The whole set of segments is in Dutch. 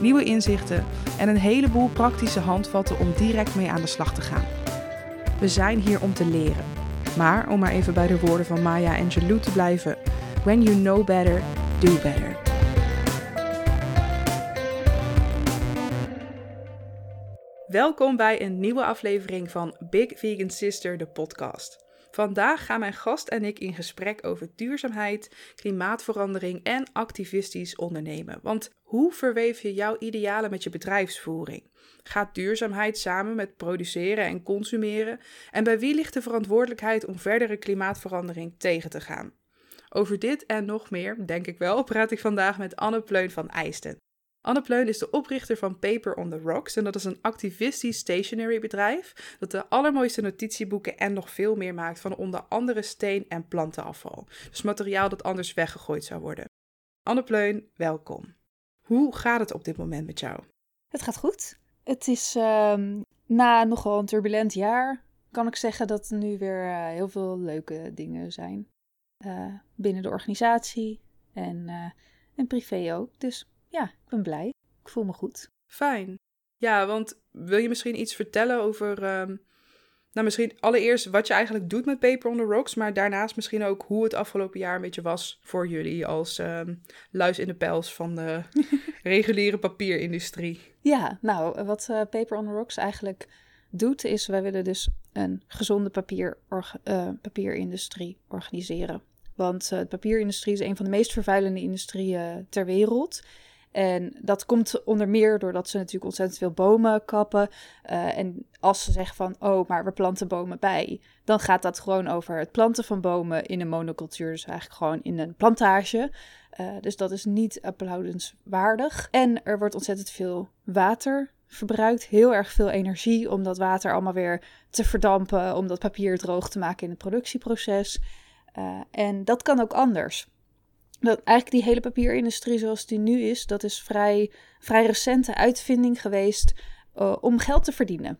nieuwe inzichten en een heleboel praktische handvatten om direct mee aan de slag te gaan. We zijn hier om te leren. Maar om maar even bij de woorden van Maya Angelou te blijven: When you know better, do better. Welkom bij een nieuwe aflevering van Big Vegan Sister, de podcast. Vandaag gaan mijn gast en ik in gesprek over duurzaamheid, klimaatverandering en activistisch ondernemen. Want hoe verweef je jouw idealen met je bedrijfsvoering? Gaat duurzaamheid samen met produceren en consumeren? En bij wie ligt de verantwoordelijkheid om verdere klimaatverandering tegen te gaan? Over dit en nog meer, denk ik wel, praat ik vandaag met Anne Pleun van Eijsten. Anne Pleun is de oprichter van Paper on the Rocks en dat is een activistisch stationery bedrijf dat de allermooiste notitieboeken en nog veel meer maakt van onder andere steen- en plantenafval. Dus materiaal dat anders weggegooid zou worden. Anne Pleun, welkom. Hoe gaat het op dit moment met jou? Het gaat goed. Het is uh, na nogal een turbulent jaar, kan ik zeggen dat er nu weer uh, heel veel leuke dingen zijn. Uh, binnen de organisatie en, uh, en privé ook. Dus ja, ik ben blij. Ik voel me goed. Fijn. Ja, want wil je misschien iets vertellen over. Um, nou, misschien allereerst wat je eigenlijk doet met Paper on the Rocks, maar daarnaast misschien ook hoe het afgelopen jaar een beetje was voor jullie als um, luis in de pels van de reguliere papierindustrie. Ja, nou, wat uh, Paper on the Rocks eigenlijk doet, is wij willen dus een gezonde papier, uh, papierindustrie organiseren. Want uh, de papierindustrie is een van de meest vervuilende industrieën ter wereld. En dat komt onder meer doordat ze natuurlijk ontzettend veel bomen kappen. Uh, en als ze zeggen van, oh, maar we planten bomen bij, dan gaat dat gewoon over het planten van bomen in een monocultuur. Dus eigenlijk gewoon in een plantage. Uh, dus dat is niet applaudenswaardig. En er wordt ontzettend veel water verbruikt, heel erg veel energie om dat water allemaal weer te verdampen, om dat papier droog te maken in het productieproces. Uh, en dat kan ook anders dat eigenlijk die hele papierindustrie zoals die nu is, dat is vrij, vrij recente uitvinding geweest uh, om geld te verdienen.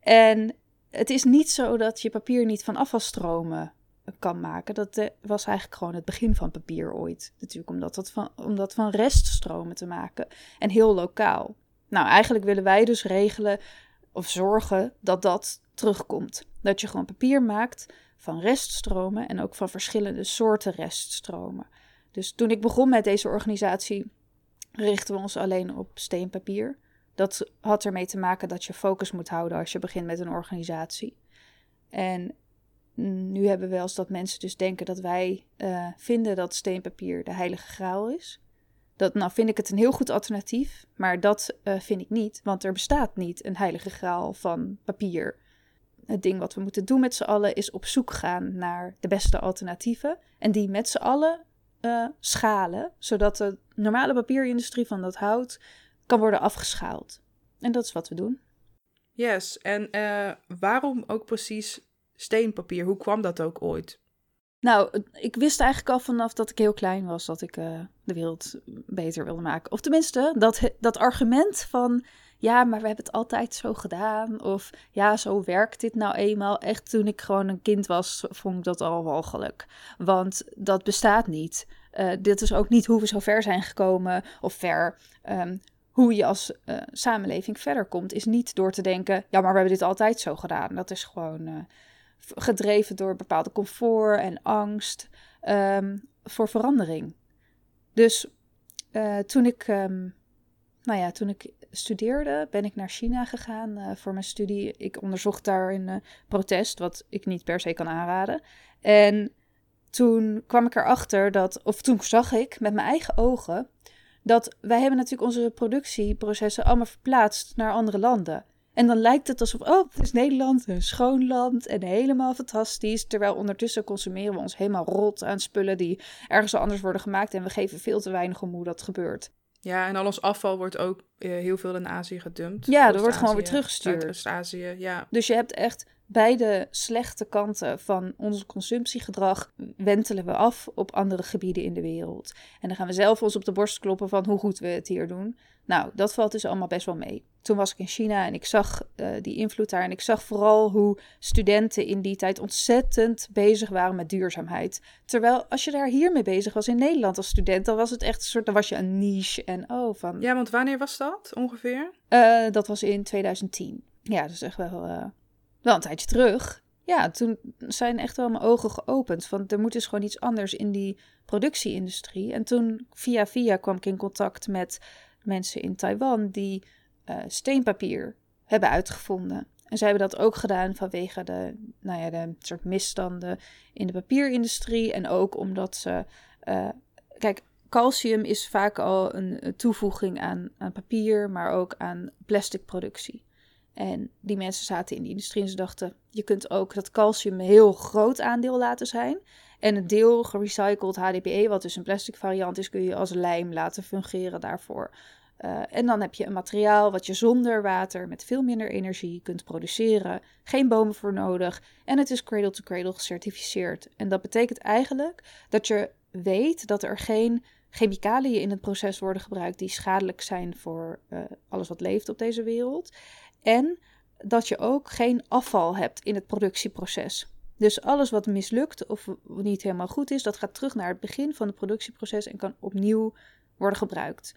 En het is niet zo dat je papier niet van afvalstromen kan maken. Dat was eigenlijk gewoon het begin van papier ooit. Natuurlijk om dat, van, om dat van reststromen te maken. En heel lokaal. Nou, eigenlijk willen wij dus regelen of zorgen dat dat terugkomt. Dat je gewoon papier maakt van reststromen en ook van verschillende soorten reststromen. Dus toen ik begon met deze organisatie, richten we ons alleen op steenpapier. Dat had ermee te maken dat je focus moet houden als je begint met een organisatie. En nu hebben we wel eens dat mensen dus denken dat wij uh, vinden dat steenpapier de heilige graal is. Dat, nou vind ik het een heel goed alternatief, maar dat uh, vind ik niet, want er bestaat niet een heilige graal van papier. Het ding wat we moeten doen met z'n allen is op zoek gaan naar de beste alternatieven en die met z'n allen uh, schalen, zodat de normale papierindustrie van dat hout kan worden afgeschaald. En dat is wat we doen. Yes, en uh, waarom ook precies steenpapier? Hoe kwam dat ook ooit? Nou, ik wist eigenlijk al vanaf dat ik heel klein was dat ik uh, de wereld beter wilde maken. Of tenminste, dat, dat argument van ja, maar we hebben het altijd zo gedaan. Of ja, zo werkt dit nou eenmaal. Echt toen ik gewoon een kind was, vond ik dat al walgelijk. Want dat bestaat niet. Uh, dit is ook niet hoe we zo ver zijn gekomen of ver. Um, hoe je als uh, samenleving verder komt, is niet door te denken: ja, maar we hebben dit altijd zo gedaan. Dat is gewoon uh, gedreven door bepaalde comfort en angst um, voor verandering. Dus toen ik, um, nou ja, toen ik studeerde, ben ik naar China gegaan uh, voor mijn studie. Ik onderzocht daar een uh, protest, wat ik niet per se kan aanraden. En toen kwam ik erachter dat, of toen zag ik met mijn eigen ogen, dat wij hebben natuurlijk onze productieprocessen allemaal verplaatst naar andere landen. En dan lijkt het alsof, oh, het is Nederland, een schoon land en helemaal fantastisch. Terwijl ondertussen consumeren we ons helemaal rot aan spullen die ergens anders worden gemaakt en we geven veel te weinig om hoe dat gebeurt. Ja, en al ons afval wordt ook uh, heel veel in Azië gedumpt. Ja, er wordt gewoon weer teruggestuurd. Zuidoost-Azië, ja. Dus je hebt echt beide slechte kanten van ons consumptiegedrag wentelen we af op andere gebieden in de wereld. En dan gaan we zelf ons op de borst kloppen van hoe goed we het hier doen. Nou, dat valt dus allemaal best wel mee. Toen was ik in China en ik zag uh, die invloed daar. En ik zag vooral hoe studenten in die tijd ontzettend bezig waren met duurzaamheid. Terwijl als je daar hiermee bezig was in Nederland als student, dan was het echt een soort, dan was je een niche en oh van. Ja, want wanneer was dat ongeveer? Uh, dat was in 2010. Ja, dus echt wel, uh, wel een tijdje terug. Ja, toen zijn echt wel mijn ogen geopend. Want er moet dus gewoon iets anders in die productieindustrie. En toen via via kwam ik in contact met mensen in Taiwan die uh, steenpapier hebben uitgevonden. En zij hebben dat ook gedaan vanwege de, nou ja, de soort misstanden in de papierindustrie. En ook omdat ze. Uh, kijk, calcium is vaak al een toevoeging aan, aan papier, maar ook aan plastic productie. En die mensen zaten in die industrie en ze dachten: je kunt ook dat calcium een heel groot aandeel laten zijn. En een deel gerecycled HDPE, wat dus een plastic variant is, kun je als lijm laten fungeren daarvoor. Uh, en dan heb je een materiaal wat je zonder water met veel minder energie kunt produceren. Geen bomen voor nodig. En het is cradle-to-cradle -cradle gecertificeerd. En dat betekent eigenlijk dat je weet dat er geen chemicaliën in het proces worden gebruikt die schadelijk zijn voor uh, alles wat leeft op deze wereld. En dat je ook geen afval hebt in het productieproces. Dus alles wat mislukt of niet helemaal goed is, dat gaat terug naar het begin van het productieproces en kan opnieuw worden gebruikt.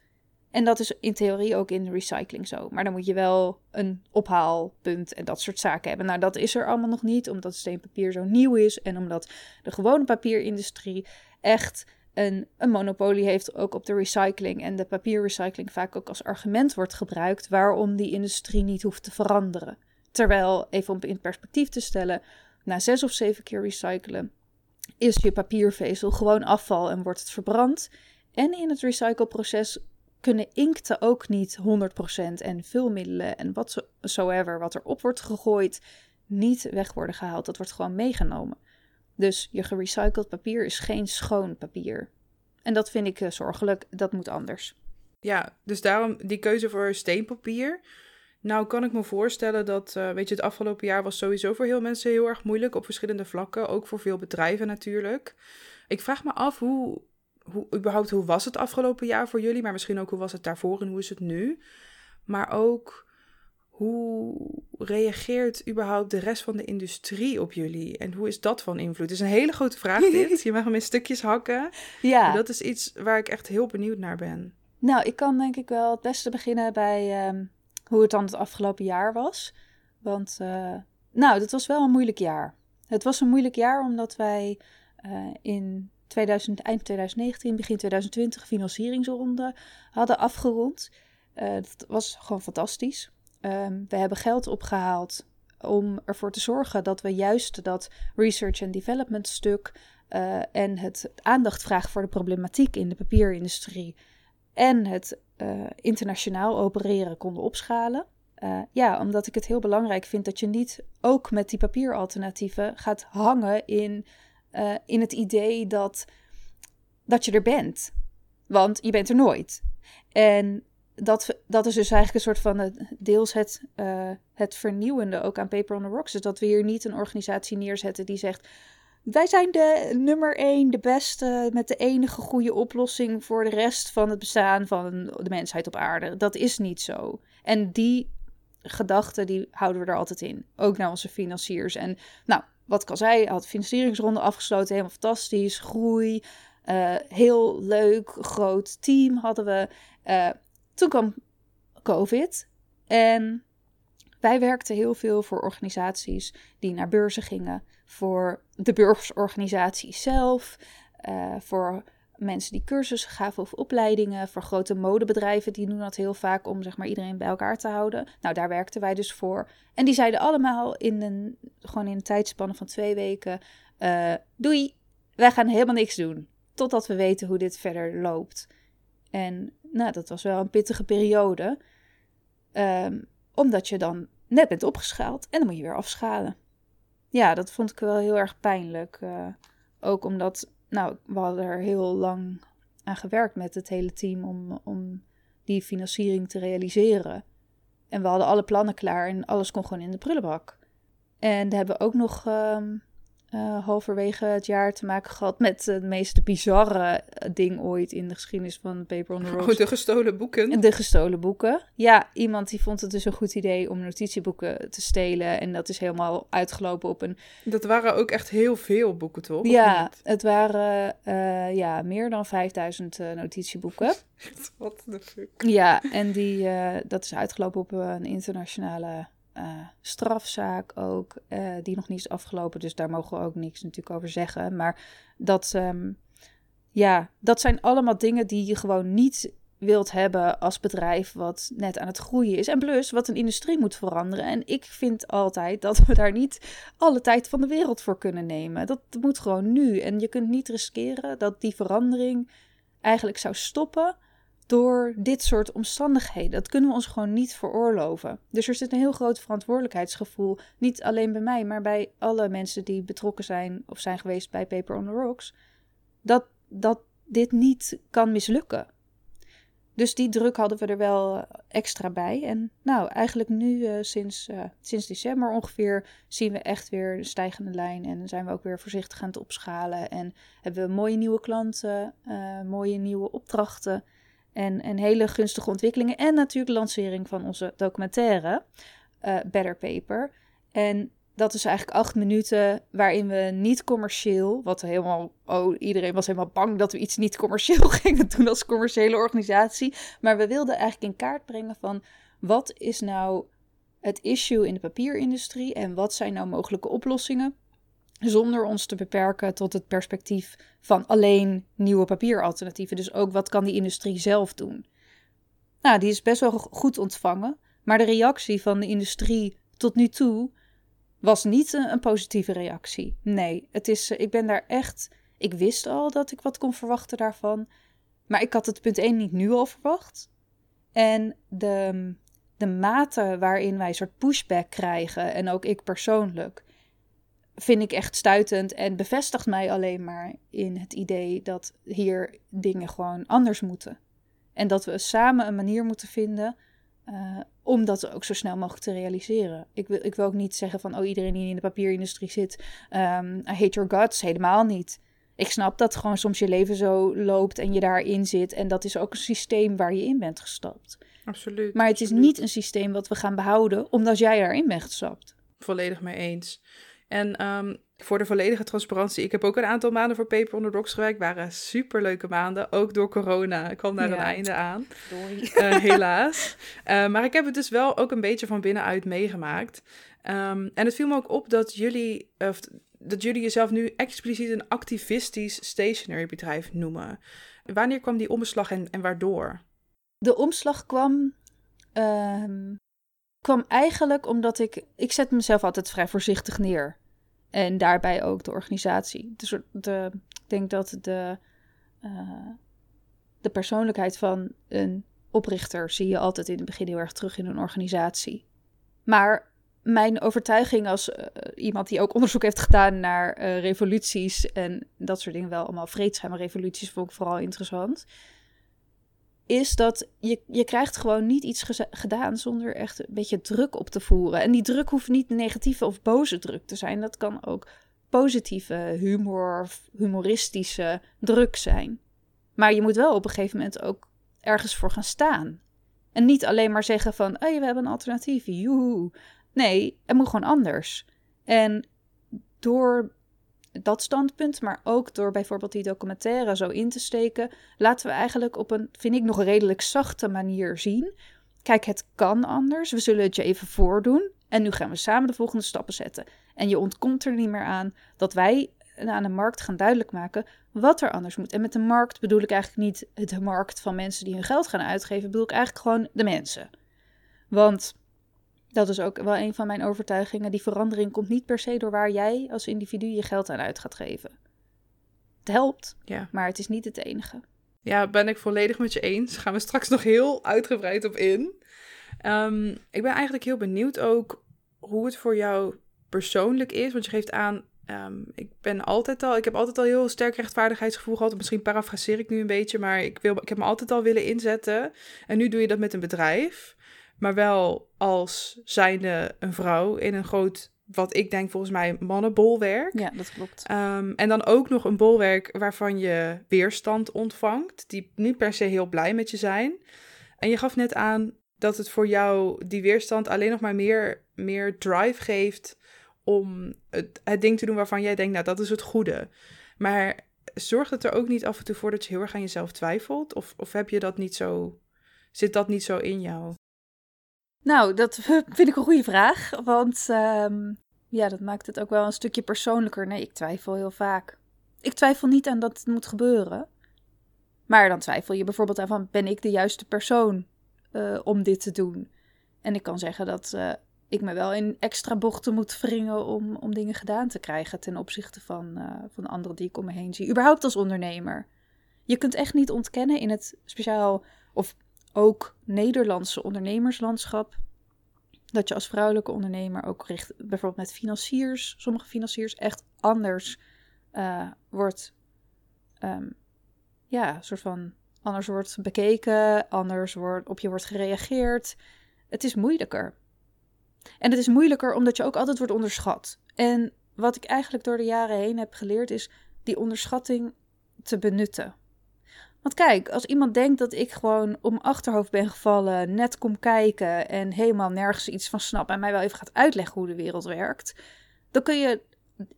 En dat is in theorie ook in recycling zo. Maar dan moet je wel een ophaalpunt en dat soort zaken hebben. Nou, dat is er allemaal nog niet, omdat steenpapier zo nieuw is en omdat de gewone papierindustrie echt een, een monopolie heeft ook op de recycling. En de papierrecycling vaak ook als argument wordt gebruikt waarom die industrie niet hoeft te veranderen. Terwijl, even om in perspectief te stellen, na zes of zeven keer recyclen is je papiervezel gewoon afval en wordt het verbrand. En in het recycleproces kunnen inkten ook niet 100% en vulmiddelen en watsoever wat erop wordt gegooid niet weg worden gehaald. Dat wordt gewoon meegenomen. Dus je gerecycled papier is geen schoon papier. En dat vind ik uh, zorgelijk. Dat moet anders. Ja, dus daarom die keuze voor steenpapier. Nou kan ik me voorstellen dat, uh, weet je, het afgelopen jaar was sowieso voor heel mensen heel erg moeilijk op verschillende vlakken. Ook voor veel bedrijven natuurlijk. Ik vraag me af hoe, hoe überhaupt, hoe was het afgelopen jaar voor jullie? Maar misschien ook hoe was het daarvoor en hoe is het nu? Maar ook hoe reageert überhaupt de rest van de industrie op jullie? En hoe is dat van invloed? Het is een hele grote vraag dit. Je mag hem in stukjes hakken. Ja. dat is iets waar ik echt heel benieuwd naar ben. Nou, ik kan denk ik wel het beste beginnen bij um, hoe het dan het afgelopen jaar was. Want, uh, nou, dat was wel een moeilijk jaar. Het was een moeilijk jaar omdat wij uh, in 2000, eind 2019, begin 2020 financieringsronde hadden afgerond. Uh, dat was gewoon fantastisch. Um, we hebben geld opgehaald om ervoor te zorgen dat we juist dat research and development stuk en het aandacht vragen voor de problematiek in de papierindustrie en het uh, internationaal opereren konden opschalen. Uh, ja, omdat ik het heel belangrijk vind dat je niet ook met die papieralternatieven gaat hangen in, in het idee dat, dat je er bent. Want je bent er nooit. En dat, dat is dus eigenlijk een soort van deels het, het vernieuwende ook aan Paper on the Rocks. Is dat we hier niet een organisatie neerzetten die zegt. Wij zijn de nummer één, de beste, met de enige goede oplossing voor de rest van het bestaan van de mensheid op aarde. Dat is niet zo. En die gedachten, die houden we er altijd in. Ook naar onze financiers. En nou, wat ik al zei, had financieringsronde afgesloten, helemaal fantastisch. Groei, uh, heel leuk, groot team hadden we. Uh, toen kwam COVID en wij werkten heel veel voor organisaties die naar beurzen gingen, voor de beursorganisatie zelf, uh, voor mensen die cursussen gaven of opleidingen, voor grote modebedrijven die doen dat heel vaak om zeg maar iedereen bij elkaar te houden. Nou, daar werkten wij dus voor. En die zeiden allemaal in een, gewoon in een tijdspanne van twee weken: uh, doei, wij gaan helemaal niks doen. Totdat we weten hoe dit verder loopt. En nou, dat was wel een pittige periode. Um, omdat je dan net bent opgeschaald en dan moet je weer afschalen. Ja, dat vond ik wel heel erg pijnlijk. Uh, ook omdat, nou, we hadden er heel lang aan gewerkt met het hele team om, om die financiering te realiseren. En we hadden alle plannen klaar en alles kon gewoon in de prullenbak. En we hebben ook nog ehm, uh, halverwege het jaar te maken gehad met het meest bizarre eh, ding ooit in de geschiedenis van Paper on the Rocks. Oh, de gestolen boeken. De gestolen boeken. Ja, iemand die vond het dus een goed idee om notitieboeken te stelen. En dat is helemaal uitgelopen op een... Dat waren ook echt heel veel boeken, toch? Ja, het waren uh, ja, meer dan 5000 uh, notitieboeken. Wat de fuck? Ja, en die, dat is uitgelopen op een internationale uh, strafzaak ook, uh, die nog niet is afgelopen. Dus daar mogen we ook niks natuurlijk over zeggen. Maar dat, um, ja, dat zijn allemaal dingen die je gewoon niet wilt hebben als bedrijf wat net aan het groeien is. En plus wat een industrie moet veranderen. En ik vind altijd dat we daar niet alle tijd van de wereld voor kunnen nemen. Dat moet gewoon nu. En je kunt niet riskeren dat die verandering eigenlijk zou stoppen door dit soort omstandigheden. Dat kunnen we ons gewoon niet veroorloven. Dus er zit een heel groot verantwoordelijkheidsgevoel, niet alleen bij mij, maar bij alle mensen die betrokken zijn of zijn geweest bij Paper on the Rocks, dat, dat dit niet kan mislukken. Dus die druk hadden we er wel extra bij. En nou, eigenlijk nu uh, sinds, uh, sinds december ongeveer zien we echt weer een stijgende lijn. En zijn we ook weer voorzichtig aan het opschalen. En hebben we mooie nieuwe klanten, uh, mooie nieuwe opdrachten. En, hele gunstige ontwikkelingen. En natuurlijk de lancering van onze documentaire, uh, Better Paper. En dat is eigenlijk acht minuten waarin we niet commercieel, wat helemaal, oh, iedereen was helemaal bang dat we iets niet commercieel gingen doen als commerciële organisatie. Maar we wilden eigenlijk in kaart brengen van wat is nou het issue in de papierindustrie en wat zijn nou mogelijke oplossingen zonder ons te beperken tot het perspectief van alleen nieuwe papieralternatieven. Dus ook wat kan die industrie zelf doen? Nou, die is best wel goed ontvangen. Maar de reactie van de industrie tot nu toe was niet een, positieve reactie. Nee, het is, ik ben daar echt. Ik wist al dat ik wat kon verwachten daarvan. Maar ik had het punt 1 niet nu al verwacht. En de, de mate waarin wij soort pushback krijgen, en ook ik persoonlijk, vind ik echt stuitend en bevestigt mij alleen maar in het idee dat hier dingen gewoon anders moeten. En dat we samen een manier moeten vinden uh, om dat ook zo snel mogelijk te realiseren. Ik wil, ik wil ook niet zeggen van, oh iedereen die in de papierindustrie zit, um, I hate your guts, helemaal niet. Ik snap dat gewoon soms je leven zo loopt en je daarin zit. En dat is ook een systeem waar je in bent gestapt. Absoluut. Maar het is niet een systeem wat we gaan behouden omdat jij daarin bent gestapt. Volledig mee eens. En um, voor de volledige transparantie, ik heb ook een aantal maanden voor Paper on the Rocks gewerkt. waren super leuke maanden, ook door corona. Ik kwam daar een einde aan. Uh, helaas. Uh, maar ik heb het dus wel ook een beetje van binnenuit meegemaakt. Um, en het viel me ook op dat jullie, of, dat jullie jezelf nu expliciet een activistisch stationery bedrijf noemen. Wanneer kwam die omslag en, en waardoor? De omslag kwam um, kwam eigenlijk omdat ik. Ik zet mezelf altijd vrij voorzichtig neer. En daarbij ook de organisatie. Dus de, ik denk dat de, uh, de persoonlijkheid van een oprichter zie je altijd in het begin heel erg terug in een organisatie. Maar mijn overtuiging als uh, iemand die ook onderzoek heeft gedaan naar uh, revoluties en dat soort dingen, wel allemaal vreedzame revoluties, vond ik vooral interessant is dat je, je krijgt gewoon niet iets gedaan zonder echt een beetje druk op te voeren. En die druk hoeft niet negatieve of boze druk te zijn. Dat kan ook positieve humor humoristische druk zijn. Maar je moet wel op een gegeven moment ook ergens voor gaan staan. En niet alleen maar zeggen van, we hebben een alternatief, joehoe. Nee, het moet gewoon anders. En door dat standpunt, maar ook door bijvoorbeeld die documentaire zo in te steken, laten we eigenlijk op een, vind ik, nog redelijk zachte manier zien. Kijk, het kan anders. We zullen het je even voordoen. En nu gaan we samen de volgende stappen zetten. En je ontkomt er niet meer aan dat wij aan de markt gaan duidelijk maken wat er anders moet. En met de markt bedoel ik eigenlijk niet de markt van mensen die hun geld gaan uitgeven, bedoel ik eigenlijk gewoon de mensen. Want dat is ook wel een van mijn overtuigingen. Die verandering komt niet per se door waar jij als individu je geld aan uit gaat geven. Het helpt, ja. maar het is niet het enige. Ja, ben ik volledig met je eens. Gaan we straks nog heel uitgebreid op in. Um, ik ben eigenlijk heel benieuwd ook hoe het voor jou persoonlijk is. Want je geeft aan, Ehm, ik ben altijd al, ik heb altijd al heel sterk rechtvaardigheidsgevoel gehad. Misschien parafraseer ik nu een beetje, maar ik, wil, ik heb me altijd al willen inzetten. En nu doe je dat met een bedrijf, maar wel als zijnde een vrouw in een groot, wat ik denk volgens mij mannenbolwerk. Ja, dat klopt. Ehm, en dan ook nog een bolwerk waarvan je weerstand ontvangt, die niet per se heel blij met je zijn. En je gaf net aan dat het voor jou die weerstand alleen nog maar meer, meer drive geeft om het, het ding te doen waarvan jij denkt, nou dat is het goede. Maar zorgt het er ook niet af en toe voor dat je heel erg aan jezelf twijfelt? Of, of heb je dat niet zo, zit dat niet zo in jou? Nou, dat vind ik een goede vraag. Want ehm, ja, dat maakt het ook wel een stukje persoonlijker. Nee, ik twijfel heel vaak. Ik twijfel niet aan dat het moet gebeuren. Maar dan twijfel je bijvoorbeeld aan van, ben ik de juiste persoon uh, om dit te doen? En ik kan zeggen dat uh, ik me wel in extra bochten moet wringen om, om dingen gedaan te krijgen ten opzichte van, uh, van anderen die ik om me heen zie. Überhaupt als ondernemer. Je kunt echt niet ontkennen in het speciaal of ook Nederlandse ondernemerslandschap. Dat je als vrouwelijke ondernemer ook richt, bijvoorbeeld met financiers, sommige financiers echt anders uh, wordt, um, ja, soort van anders wordt bekeken, anders wordt, op je wordt gereageerd. Het is moeilijker. En het is moeilijker omdat je ook altijd wordt onderschat. En wat ik eigenlijk door de jaren heen heb geleerd is die onderschatting te benutten. Want kijk, als iemand denkt dat ik gewoon om achterhoofd ben gevallen, net kom kijken en helemaal nergens iets van snap en mij wel even gaat uitleggen hoe de wereld werkt, dan kun je,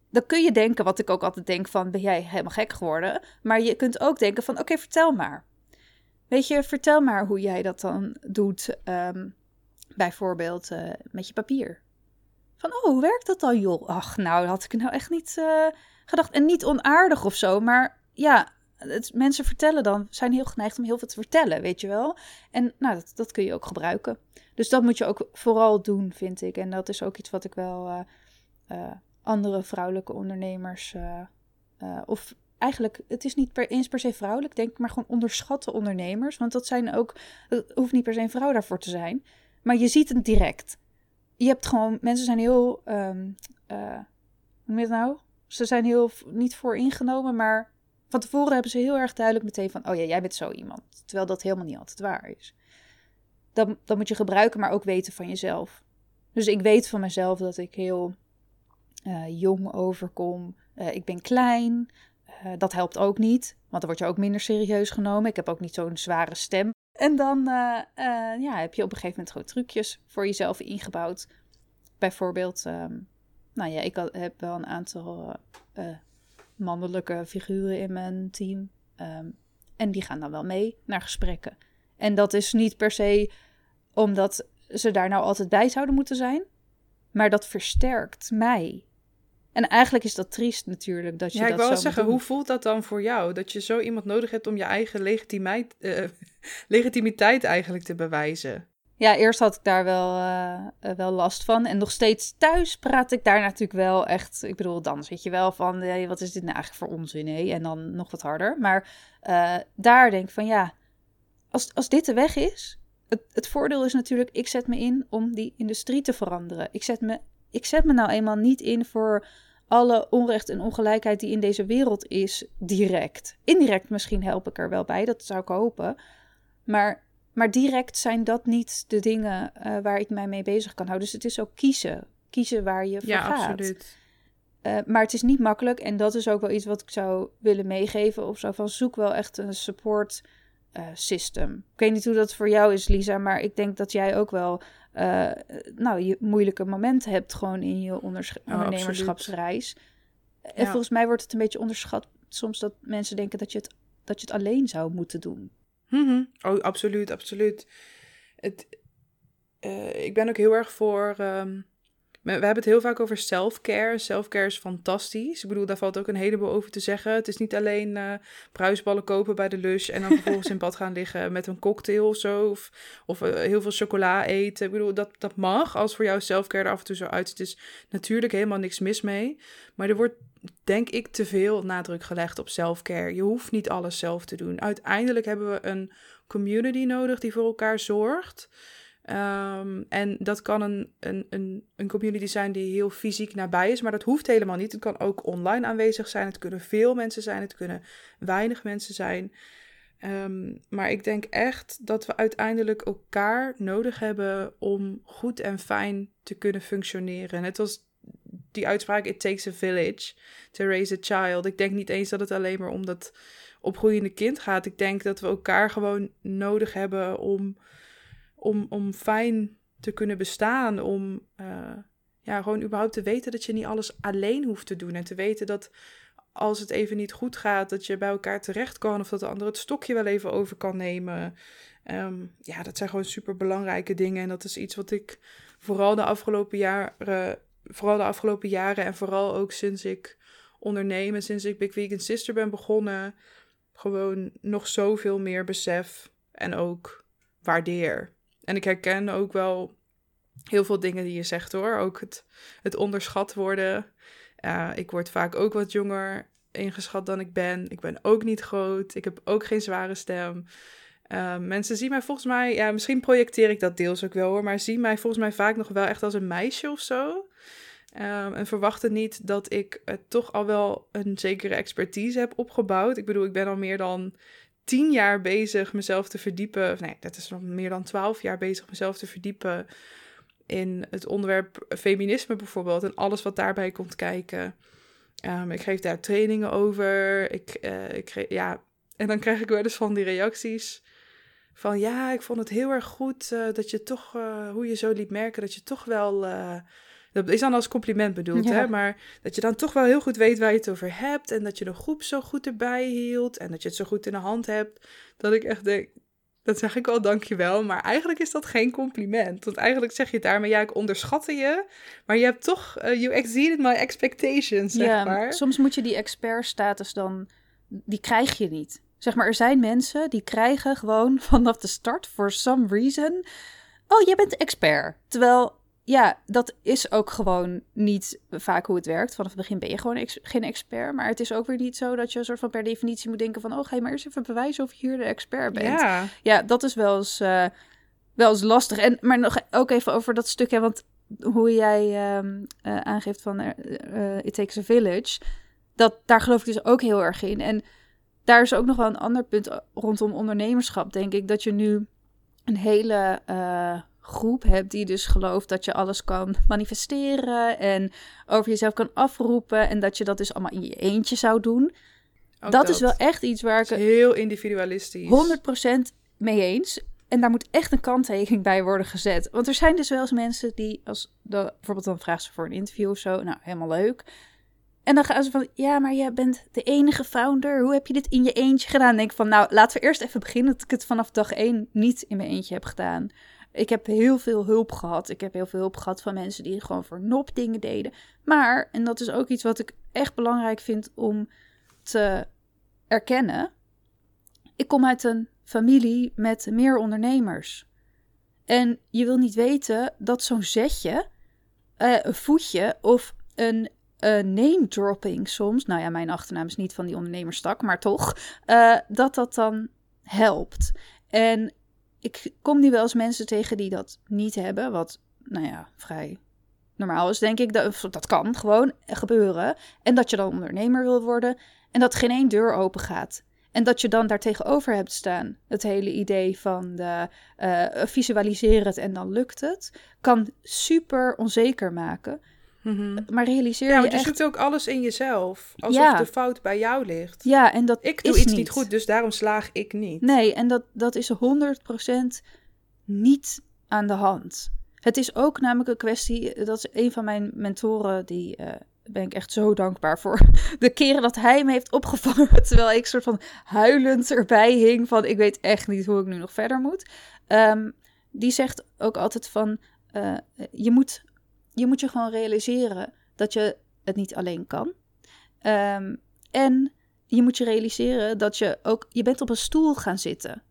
dan kun je denken, wat ik ook altijd denk van, ben jij helemaal gek geworden? Maar je kunt ook denken van, oké, vertel maar. Weet je, vertel maar hoe jij dat dan doet. Um, Bijvoorbeeld uh, met je papier. Van, oh, hoe werkt dat dan, joh? Ach, nou, had ik nou echt niet uh, gedacht. En niet onaardig of zo, maar ja, het, mensen vertellen dan, zijn heel geneigd om heel veel te vertellen, weet je wel. En nou, dat, dat kun je ook gebruiken. Dus dat moet je ook vooral doen, vind ik. En dat is ook iets wat ik wel uh, andere vrouwelijke ondernemers, of eigenlijk, het is niet per, eens per se vrouwelijk, denk ik, maar gewoon onderschatte ondernemers. Want dat zijn ook, het hoeft niet per se een vrouw daarvoor te zijn. Maar je ziet het direct. Je hebt gewoon, mensen zijn heel, uh, hoe noem je het nou? Ze zijn heel niet voor ingenomen, maar van tevoren hebben ze heel erg duidelijk meteen van, oh ja, jij bent zo iemand. Terwijl dat helemaal niet altijd waar is. Dat, moet je gebruiken, maar ook weten van jezelf. Dus ik weet van mezelf dat ik heel uh, jong overkom. Uh, ik ben klein. Uh, dat helpt ook niet, want dan word je ook minder serieus genomen. Ik heb ook niet zo'n zware stem. En dan ja, heb je op een gegeven moment gewoon trucjes voor jezelf ingebouwd. Bijvoorbeeld, um, nou ja, ik heb wel een aantal mannelijke figuren in mijn team. Um, en die gaan dan wel mee naar gesprekken. En dat is niet per se omdat ze daar nou altijd bij zouden moeten zijn. Maar dat versterkt mij. En eigenlijk is dat triest natuurlijk. Dat je ja, ik wil zeggen, hoe voelt dat dan voor jou? Dat je zo iemand nodig hebt om je eigen legitimiteit, uh, legitimiteit eigenlijk te bewijzen? Ja, eerst had ik daar wel, uh, wel last van. En nog steeds thuis praat ik daar natuurlijk wel echt... Ik bedoel, dan zit je wel van, wat is dit nou eigenlijk voor onzin? En dan nog wat harder. Maar uh, daar denk ik van, ja, als, als dit de weg is... Het, het voordeel is natuurlijk, ik zet me in om die industrie te veranderen. Ik zet me, ik zet me nou eenmaal niet in voor alle onrecht en ongelijkheid die in deze wereld is, direct. Indirect misschien help ik er wel bij, dat zou ik hopen. Maar, maar direct zijn dat niet de dingen uh, waar ik mij mee bezig kan houden. Dus het is ook kiezen. Kiezen waar je voor ja, gaat. Absoluut. Uh, maar het is niet makkelijk en dat is ook wel iets wat ik zou willen meegeven. Of zo van zoek wel echt een support uh, system. Ik weet niet hoe dat voor jou is, Lisa, maar ik denk dat jij ook wel nou, je moeilijke momenten hebt gewoon in je ondernemerschapsreis. En ja. volgens mij wordt het een beetje onderschat soms dat mensen denken dat je het, dat je het alleen zou moeten doen. -hmm. Oh, absoluut, absoluut. Het, uh, ik ben ook heel erg voor. Um, we hebben het heel vaak over self-care. Self-care is fantastisch. Ik bedoel, daar valt ook een heleboel over te zeggen. Het is niet alleen uh, bruisballen kopen bij de Lush en dan vervolgens in bad gaan liggen met een cocktail of zo. Of, of uh, heel veel chocola eten. Ik bedoel, dat, dat mag als voor jou self-care er af en toe zo uitziet. is natuurlijk helemaal niks mis mee. Maar er wordt, denk ik, te veel nadruk gelegd op self-care. Je hoeft niet alles zelf te doen. Uiteindelijk hebben we een community nodig die voor elkaar zorgt. Ehm, en dat kan een, een, een, een community zijn die heel fysiek nabij is, maar dat hoeft helemaal niet. Het kan ook online aanwezig zijn. Het kunnen veel mensen zijn, het kunnen weinig mensen zijn. Ehm, maar ik denk echt dat we uiteindelijk elkaar nodig hebben om goed en fijn te kunnen functioneren. Net als die uitspraak: It takes a village to raise a child. Ik denk niet eens dat het alleen maar om dat opgroeiende kind gaat. Ik denk dat we elkaar gewoon nodig hebben om, om, om fijn te kunnen bestaan. Om uh, ja, gewoon überhaupt te weten dat je niet alles alleen hoeft te doen. En te weten dat als het even niet goed gaat, dat je bij elkaar terecht kan. Of dat de ander het stokje wel even over kan nemen. Um, ja, dat zijn gewoon super belangrijke dingen. En dat is iets wat ik vooral de afgelopen jaren, vooral de afgelopen jaren en vooral ook sinds ik ondernemen, sinds ik Big Vegan Sister ben begonnen, gewoon nog zoveel meer besef en ook waardeer. En ik herken ook wel heel veel dingen die je zegt hoor. Ook het, het onderschat worden. Ik word vaak ook wat jonger ingeschat dan ik ben. Ik ben ook niet groot. Ik heb ook geen zware stem. Uh, mensen zien mij volgens mij, ja, misschien projecteer ik dat deels ook wel hoor, maar zien mij volgens mij vaak nog wel echt als een meisje of zo. Um, en verwachten niet dat ik uh, toch al wel een zekere expertise heb opgebouwd. Ik bedoel, ik ben al meer dan tien jaar bezig mezelf te verdiepen. Nee, dat is nog meer dan twaalf jaar bezig mezelf te verdiepen in het onderwerp feminisme bijvoorbeeld. En alles wat daarbij komt kijken. Um, ik geef daar trainingen over. Ik, uh, ik ja, en dan krijg ik wel eens van die reacties. Van ja, ik vond het heel erg goed uh, dat je toch, uh, hoe je zo liet merken, dat je toch wel dat is dan als compliment bedoeld, hè? Maar dat je dan toch wel heel goed weet waar je het over hebt. En dat je de groep zo goed erbij hield. En dat je het zo goed in de hand hebt. Dat ik echt denk, dat zeg ik wel, dankjewel. Maar eigenlijk is dat geen compliment. Want eigenlijk zeg je daarmee, ja, ik onderschatte je. Maar je hebt toch, you exceeded my expectations, zeg ja, maar. soms moet je die expert-status dan, die krijg je niet. Zeg maar, er zijn mensen die krijgen gewoon vanaf de start, for some reason... Oh, jij bent expert. Terwijl ja, dat is ook gewoon niet vaak hoe het werkt. Vanaf het begin ben je gewoon geen expert. Maar het is ook weer niet zo dat je een soort van per definitie moet denken van... oh, ga je maar eerst even bewijzen of je hier de expert bent. Ja, ja dat is wel eens, uh, wel eens lastig. En, maar nog ook even over dat stukje, want hoe jij uh, uh, aangeeft van uh, It Takes a Village... Dat, daar geloof ik dus ook heel erg in. En daar is ook nog wel een ander punt rondom ondernemerschap, denk ik. Dat je nu een hele groep hebt die dus gelooft dat je alles kan manifesteren en over jezelf kan afroepen en dat je dat dus allemaal in je eentje zou doen. Dat, is wel echt iets waar ik heel individualistisch 100% mee eens. En daar moet echt een kanttekening bij worden gezet. Want er zijn dus wel eens mensen die, als de, bijvoorbeeld dan vragen ze voor een interview of zo, nou helemaal leuk. En dan gaan ze van, ja, maar jij bent de enige founder. Hoe heb je dit in je eentje gedaan? En denk ik van, nou, laten we eerst even beginnen dat ik het vanaf dag één niet in mijn eentje heb gedaan. Ik heb heel veel hulp gehad. Ik heb heel veel hulp gehad van mensen die gewoon voor nop dingen deden. Maar, en dat is ook iets wat ik echt belangrijk vind om te erkennen. Ik kom uit een familie met meer ondernemers. En je wil niet weten dat zo'n zetje, uh, een voetje of een uh, name dropping soms, nou ja, mijn achternaam is niet van die ondernemerstak, maar toch, uh, dat dat dan helpt. En ik kom nu wel eens mensen tegen die dat niet hebben, wat, nou ja, vrij normaal is, denk ik. Dat, dat kan gewoon gebeuren. En dat je dan ondernemer wil worden en dat geen één deur open gaat. En dat je dan daar tegenover hebt staan. Het hele idee van de, uh, visualiseer het en dan lukt het. Kan super onzeker maken. Mhm. Maar realiseer ja, je je zoekt ook alles in jezelf. Alsof de fout bij jou ligt. Ja, en dat Ik doe iets niet. goed, dus daarom slaag ik niet. Nee, en dat, dat is 100% niet aan de hand. Het is ook namelijk een kwestie... Dat is een van mijn mentoren, die... Uh, ben ik echt zo dankbaar voor de keren dat hij me heeft opgevangen. Terwijl ik soort van huilend erbij hing van ik weet echt niet hoe ik nu nog verder moet. Um, die zegt ook altijd van uh, je moet je moet je gewoon realiseren dat je het niet alleen kan. Um, en je moet je realiseren dat je ook, je bent op een stoel gaan zitten.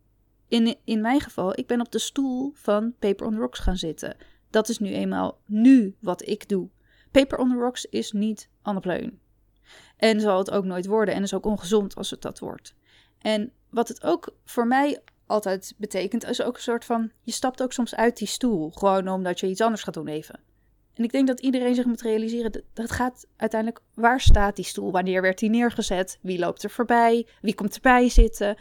In, in mijn geval, ik ben op de stoel van Paper on Rocks gaan zitten. Dat is nu eenmaal nu wat ik doe. Paper on the Rocks is niet Anne Pleun. En zal het ook nooit worden. En is ook ongezond als het dat wordt. En wat het ook voor mij altijd betekent, is ook een soort van, je stapt ook soms uit die stoel, gewoon omdat je iets anders gaat doen even. En ik denk dat iedereen zich moet realiseren, dat het gaat uiteindelijk, waar staat die stoel? Wanneer werd die neergezet? Wie loopt er voorbij? Wie komt erbij zitten?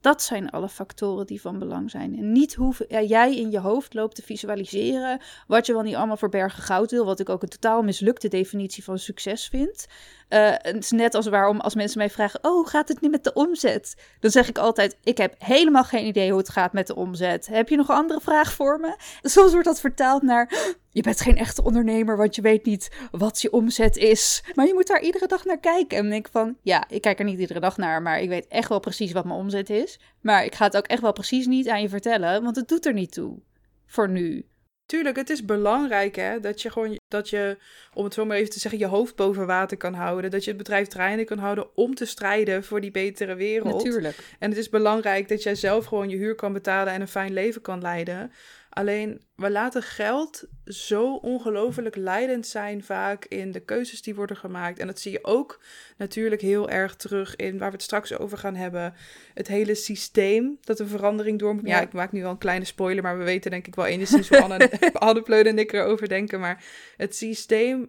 Dat zijn alle factoren die van belang zijn. En niet hoe jij in je hoofd loopt te visualiseren wat je wel niet allemaal voor bergen goud wil. Wat ik ook een totaal mislukte definitie van succes vind. Uh, het is net als waarom als mensen mij vragen: Oh, gaat het nu met de omzet? Dan zeg ik altijd: Ik heb helemaal geen idee hoe het gaat met de omzet. Heb je nog andere vraag voor me? Soms wordt dat vertaald naar: Je bent geen echte ondernemer, want je weet niet wat je omzet is. Maar je moet daar iedere dag naar kijken. En ik van: Ja, ik kijk er niet iedere dag naar, maar ik weet echt wel precies wat mijn omzet is. Maar ik ga het ook echt wel precies niet aan je vertellen, want het doet er niet toe. Voor nu. Tuurlijk, het is belangrijk hè, dat je gewoon, dat je, om het zo maar even te zeggen, je hoofd boven water kan houden. Dat je het bedrijf draaiende kan houden om te strijden voor die betere wereld. Natuurlijk. En het is belangrijk dat jij zelf gewoon je huur kan betalen en een fijn leven kan leiden. Alleen we laten geld zo ongelooflijk leidend zijn vaak in de keuzes die worden gemaakt. En dat zie je ook natuurlijk heel erg terug in waar we het straks over gaan hebben. Het hele systeem dat een verandering door moet. Ja. ik maak nu wel een kleine spoiler, maar we weten denk ik wel enigszins hoe Anne, Anne Pleuden en ik erover denken. Maar het systeem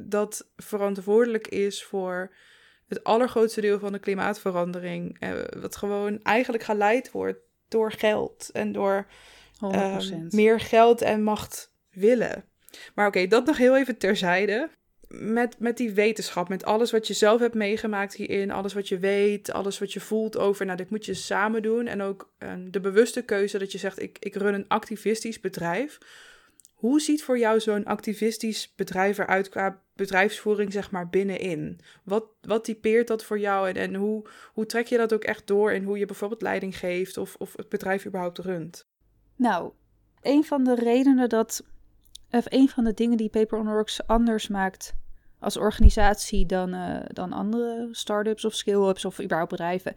dat verantwoordelijk is voor het allergrootste deel van de klimaatverandering. Eh, wat gewoon eigenlijk geleid wordt door geld en door Um, meer geld en macht willen. Maar oké, dat nog heel even terzijde. Met, met die wetenschap, met alles wat je zelf hebt meegemaakt hierin, alles wat je weet, alles wat je voelt over, nou, dit moet je samen doen. En ook um, de bewuste keuze dat je zegt, ik, ik run een activistisch bedrijf. Hoe ziet voor jou zo'n activistisch bedrijf eruit qua bedrijfsvoering, zeg maar, binnenin? Wat, wat typeert dat voor jou en, en hoe, hoe trek je dat ook echt door in hoe je bijvoorbeeld leiding geeft of, of het bedrijf überhaupt runt? Nou, een van de redenen dat, of een van de dingen die Paper on Rocks anders maakt als organisatie dan, uh, dan andere start-ups of skill-ups of überhaupt bedrijven,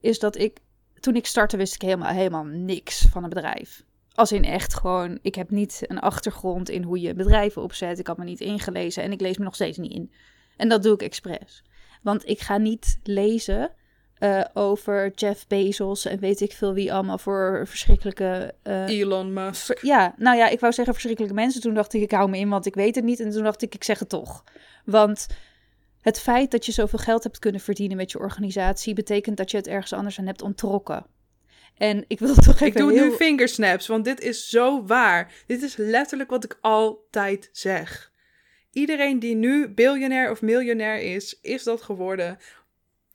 is dat ik, toen ik startte, wist ik helemaal, helemaal niks van een bedrijf. Als in echt gewoon, ik heb niet een achtergrond in hoe je bedrijven opzet. Ik had me niet ingelezen en ik lees me nog steeds niet in. En dat doe ik expres. Want ik ga niet lezen uh, over Jeff Bezos en weet ik veel wie allemaal voor verschrikkelijke... Uh, Elon Musk. Ja, nou ja, ik wou zeggen verschrikkelijke mensen. Toen dacht ik, ik hou me in, want ik weet het niet. En toen dacht ik, ik zeg het toch. Want het feit dat je zoveel geld hebt kunnen verdienen met je organisatie... betekent dat je het ergens anders aan hebt onttrokken. En ik wil toch even Ik doe nu fingersnaps, want dit is zo waar. Dit is letterlijk wat ik altijd zeg. Iedereen die nu biljonair of miljonair is, is dat geworden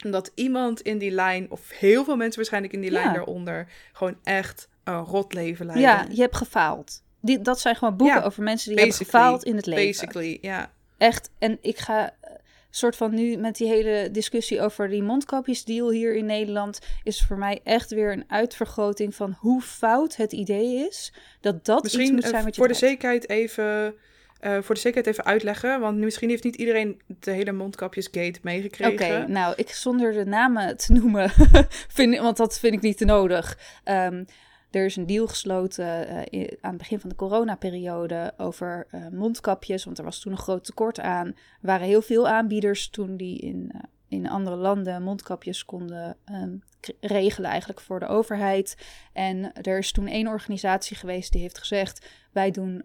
omdat iemand in die lijn, of heel veel mensen waarschijnlijk in die lijn daaronder, gewoon echt een rot leven leiden. Ja, je hebt gefaald. Die, dat zijn gewoon boeken over mensen die hebben gefaald in het leven. Basically, ja. Echt. En ik ga uh, soort van nu met die hele discussie over die mondkapjesdeal hier in Nederland, is voor mij echt weer een uitvergroting van hoe fout het idee is dat dat Misschien, iets moet zijn wat je voor de zekerheid even uh, voor de zekerheid even uitleggen, want misschien heeft niet iedereen de hele mondkapjesgate meegekregen. Oké, nou, ik zonder de namen te noemen, vind, want dat vind ik niet te nodig. Um, er is een deal gesloten uh, aan het begin van de coronaperiode over uh, mondkapjes, want er was toen een groot tekort aan. Er waren heel veel aanbieders toen die in, in andere landen mondkapjes konden um, regelen eigenlijk voor de overheid. En er is toen één organisatie geweest die heeft gezegd, wij doen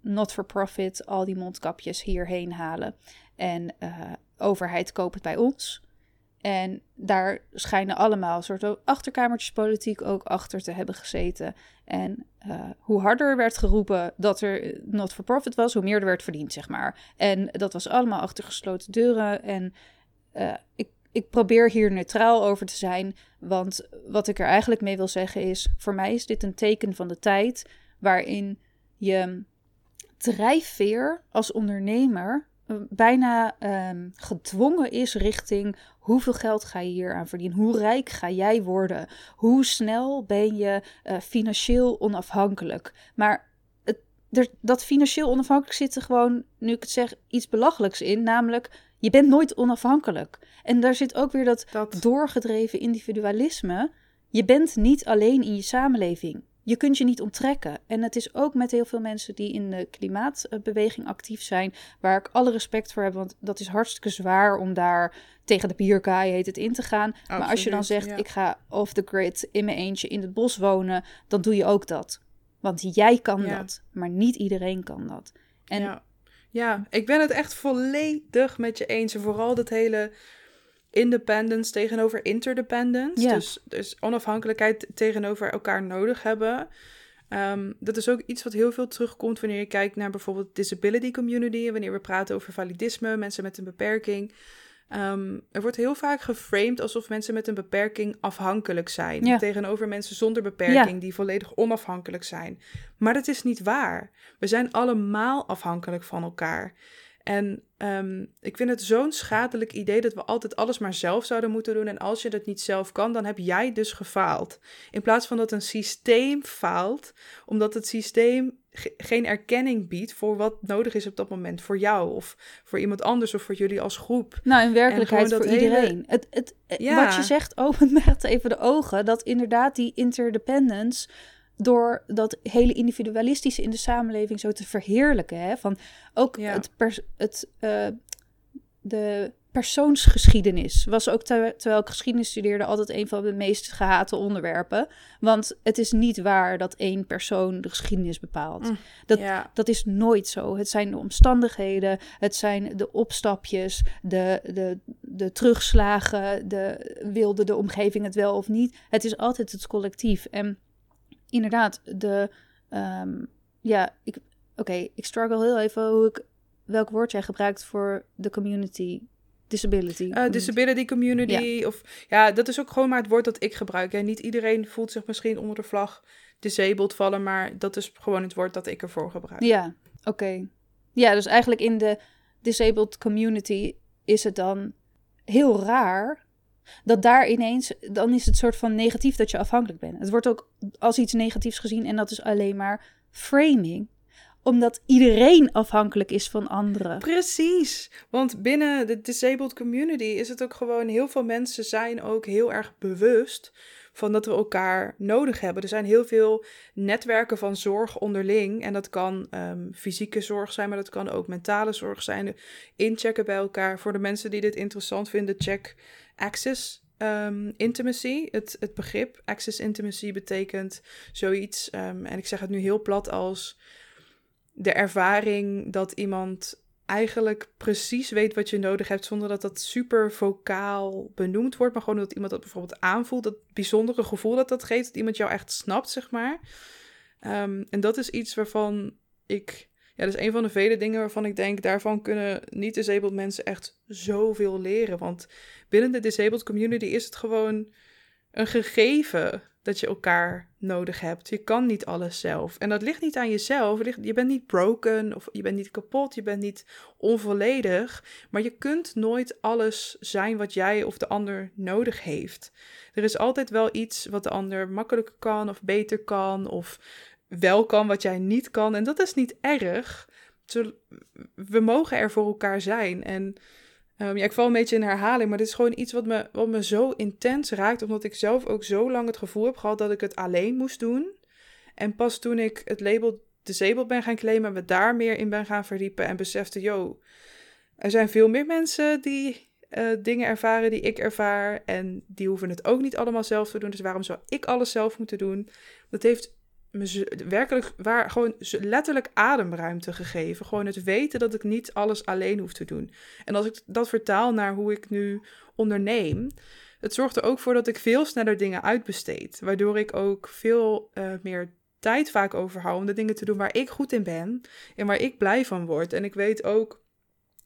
not-for-profit al die mondkapjes hierheen halen. En uh, overheid koopt het bij ons. En daar schijnen allemaal een soort achterkamertjespolitiek ook achter te hebben gezeten. En uh, hoe harder werd geroepen dat er not-for-profit was, hoe meer er werd verdiend, zeg maar. En dat was allemaal achter gesloten deuren. En uh, ik, ik probeer hier neutraal over te zijn. Want wat ik er eigenlijk mee wil zeggen is: voor mij is dit een teken van de tijd waarin je drijfveer als ondernemer eh, bijna um, gedwongen is richting hoeveel geld ga je hier aan verdienen? Hoe rijk ga jij worden? Hoe snel ben je uh, financieel onafhankelijk? Maar het, er, dat financieel onafhankelijk zit er gewoon, nu ik het zeg, iets belachelijks in. Namelijk, je bent nooit onafhankelijk. En daar zit ook weer dat, dat... doorgedreven individualisme. Je bent niet alleen in je samenleving. Je kunt je niet onttrekken. En het is ook met heel veel mensen die in de klimaatbeweging actief zijn, waar ik alle respect voor heb, want dat is hartstikke zwaar om daar tegen de pierkaai heet het in te gaan. maar als je dan zegt, ik ga off the grid in mijn eentje in het bos wonen, dan doe je ook dat. Want jij kan dat, maar niet iedereen kan dat. En ja. ja, ik ben het echt volledig met je eens. vooral dat hele independence tegenover interdependence. Ja. Dus, dus onafhankelijkheid tegenover elkaar nodig hebben. Um, dat is ook iets wat heel veel terugkomt wanneer je kijkt naar bijvoorbeeld disability community. Wanneer we praten over validisme, mensen met een beperking. Ehm, er wordt heel vaak geframed alsof mensen met een beperking afhankelijk zijn. Tegenover mensen zonder beperking die volledig onafhankelijk zijn. Maar dat is niet waar. We zijn allemaal afhankelijk van elkaar. En ehm, ik vind het zo'n schadelijk idee dat we altijd alles maar zelf zouden moeten doen. En als je dat niet zelf kan, dan heb jij dus gefaald. In plaats van dat een systeem faalt, omdat het systeem geen erkenning biedt voor wat nodig is op dat moment voor jou of voor iemand anders of voor jullie als groep. Nou, in werkelijkheid voor iedereen. Het, het, Wat je zegt opent me even de ogen dat inderdaad die interdependence door dat hele individualistische in de samenleving zo te verheerlijken. Hè? Van ook het, het uh, de persoonsgeschiedenis was ook terwijl ik geschiedenis studeerde altijd een van de meest gehate onderwerpen. Want het is niet waar dat één persoon de geschiedenis bepaalt. Mm, dat, dat is nooit zo. Het zijn de omstandigheden, het zijn de opstapjes, de, de, de terugslagen, de wilde de omgeving het wel of niet. Het is altijd het collectief. En inderdaad, de. Um, ja, ik, oké, ik struggle heel even hoe ik. Welk woord jij gebruikt voor de community disability. Uh, disability community. Of ja, dat is ook gewoon maar het woord dat ik gebruik. En niet iedereen voelt zich misschien onder de vlag disabled vallen, maar dat is gewoon het woord dat ik ervoor gebruik. Ja, oké. Ja, dus eigenlijk in de disabled community is het dan heel raar dat daar ineens, dan is het soort van negatief dat je afhankelijk bent. Het wordt ook als iets negatiefs gezien en dat is alleen maar framing omdat iedereen afhankelijk is van anderen. Precies. Want binnen de disabled community is het ook gewoon heel veel mensen zijn ook heel erg bewust van dat we elkaar nodig hebben. Er zijn heel veel netwerken van zorg onderling. En dat kan um, fysieke zorg zijn, maar dat kan ook mentale zorg zijn. Inchecken bij elkaar. Voor de mensen die dit interessant vinden, check Access um, Intimacy. Het, het begrip Access Intimacy betekent zoiets, um, en ik zeg het nu heel plat als de ervaring dat iemand eigenlijk precies weet wat je nodig hebt, zonder dat dat super vocaal benoemd wordt, maar gewoon dat iemand dat bijvoorbeeld aanvoelt, dat bijzondere gevoel dat dat geeft, dat iemand jou echt snapt, zeg maar. Um, en dat is iets waarvan ik, ja, dat is een van de vele dingen waarvan ik denk, daarvan kunnen niet-disabled mensen echt zoveel leren. Want binnen de disabled community is het gewoon een gegeven dat je elkaar nodig hebt. Je kan niet alles zelf. En dat ligt niet aan jezelf. Je bent niet broken of je bent niet kapot, je bent niet onvolledig. Maar je kunt nooit alles zijn wat jij of de ander nodig heeft. Er is altijd wel iets wat de ander makkelijker kan of beter kan of wel kan wat jij niet kan. En dat is niet erg. We mogen er voor elkaar zijn. En Um, ja, ik val een beetje in herhaling, maar dit is gewoon iets wat me, wat me zo intens raakt, omdat ik zelf ook zo lang het gevoel heb gehad dat ik het alleen moest doen. En pas toen ik het label disabled ben gaan claimen, me daar meer in ben gaan verdiepen en besefte, yo, er zijn veel meer mensen die uh, dingen ervaren die ik ervaar en die hoeven het ook niet allemaal zelf te doen. Dus waarom zou ik alles zelf moeten doen? Dat heeft me werkelijk waar, gewoon letterlijk ademruimte gegeven. Gewoon het weten dat ik niet alles alleen hoef te doen. En als ik dat vertaal naar hoe ik nu onderneem, het zorgt er ook voor dat ik veel sneller dingen uitbesteed. Waardoor ik ook veel uh, meer tijd vaak overhoud om de dingen te doen waar ik goed in ben en waar ik blij van word. En ik weet ook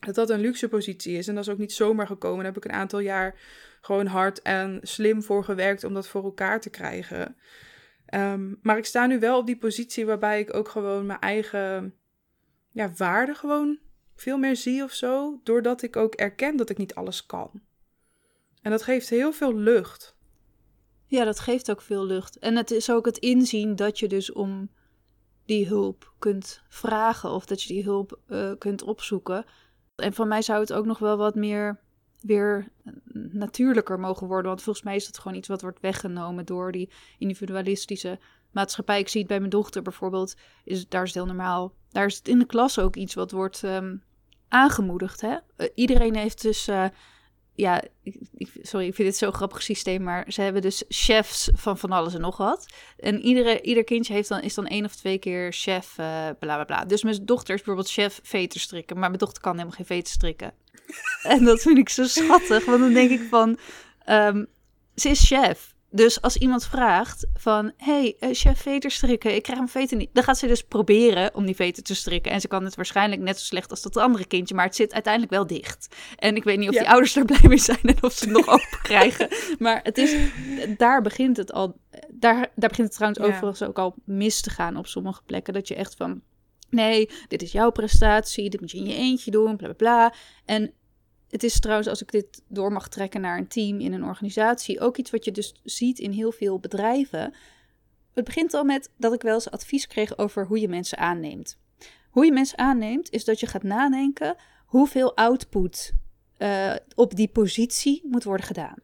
dat dat een luxe positie is. En dat is ook niet zomaar gekomen. Daar heb ik een aantal jaar gewoon hard en slim voor gewerkt om dat voor elkaar te krijgen. Um, maar ik sta nu wel op die positie waarbij ik ook gewoon mijn eigen ja, waarde gewoon veel meer zie of zo. Doordat ik ook erken dat ik niet alles kan. En dat geeft heel veel lucht. Ja, dat geeft ook veel lucht. En het is ook het inzien dat je dus om die hulp kunt vragen of dat je die hulp uh, kunt opzoeken. En van mij zou het ook nog wel wat meer weer natuurlijker mogen worden. Want volgens mij is dat gewoon iets wat wordt weggenomen door die individualistische maatschappij. Ik zie het bij mijn dochter bijvoorbeeld. Is, daar is het heel normaal. Daar is het in de klas ook iets wat wordt um, aangemoedigd. Hè? Uh, iedereen heeft dus uh, ja, ik, sorry, ik vind dit zo'n grappig systeem, maar ze hebben dus chefs van van alles en nog wat. En iedere, ieder kindje heeft dan, is dan één of twee keer chef, uh, bla bla bla. Dus mijn dochter is bijvoorbeeld chef veter strikken, maar mijn dochter kan helemaal geen veter strikken. en dat vind ik zo schattig, want dan denk ik van, um, ze is chef. Dus als iemand vraagt van, hey, uh, chef veter strikken, ik krijg een veter niet. Dan gaat ze dus proberen om die veter te strikken. En ze kan het waarschijnlijk net zo slecht als dat andere kindje, maar het zit uiteindelijk wel dicht. En ik weet niet of die ouders er blij mee zijn en of ze het nog open krijgen. Maar het is, daar begint het al, daar, daar begint het trouwens ja. overigens ook al mis te gaan op sommige plekken. Dat je echt van, nee, dit is jouw prestatie, dit moet je in je eentje doen, bla bla bla. En het is trouwens, als ik dit door mag trekken naar een team in een organisatie, ook iets wat je dus ziet in heel veel bedrijven. Het begint al met dat ik wel eens advies kreeg over hoe je mensen aanneemt. Hoe je mensen aanneemt is dat je gaat nadenken hoeveel output uh, op die positie moet worden gedaan.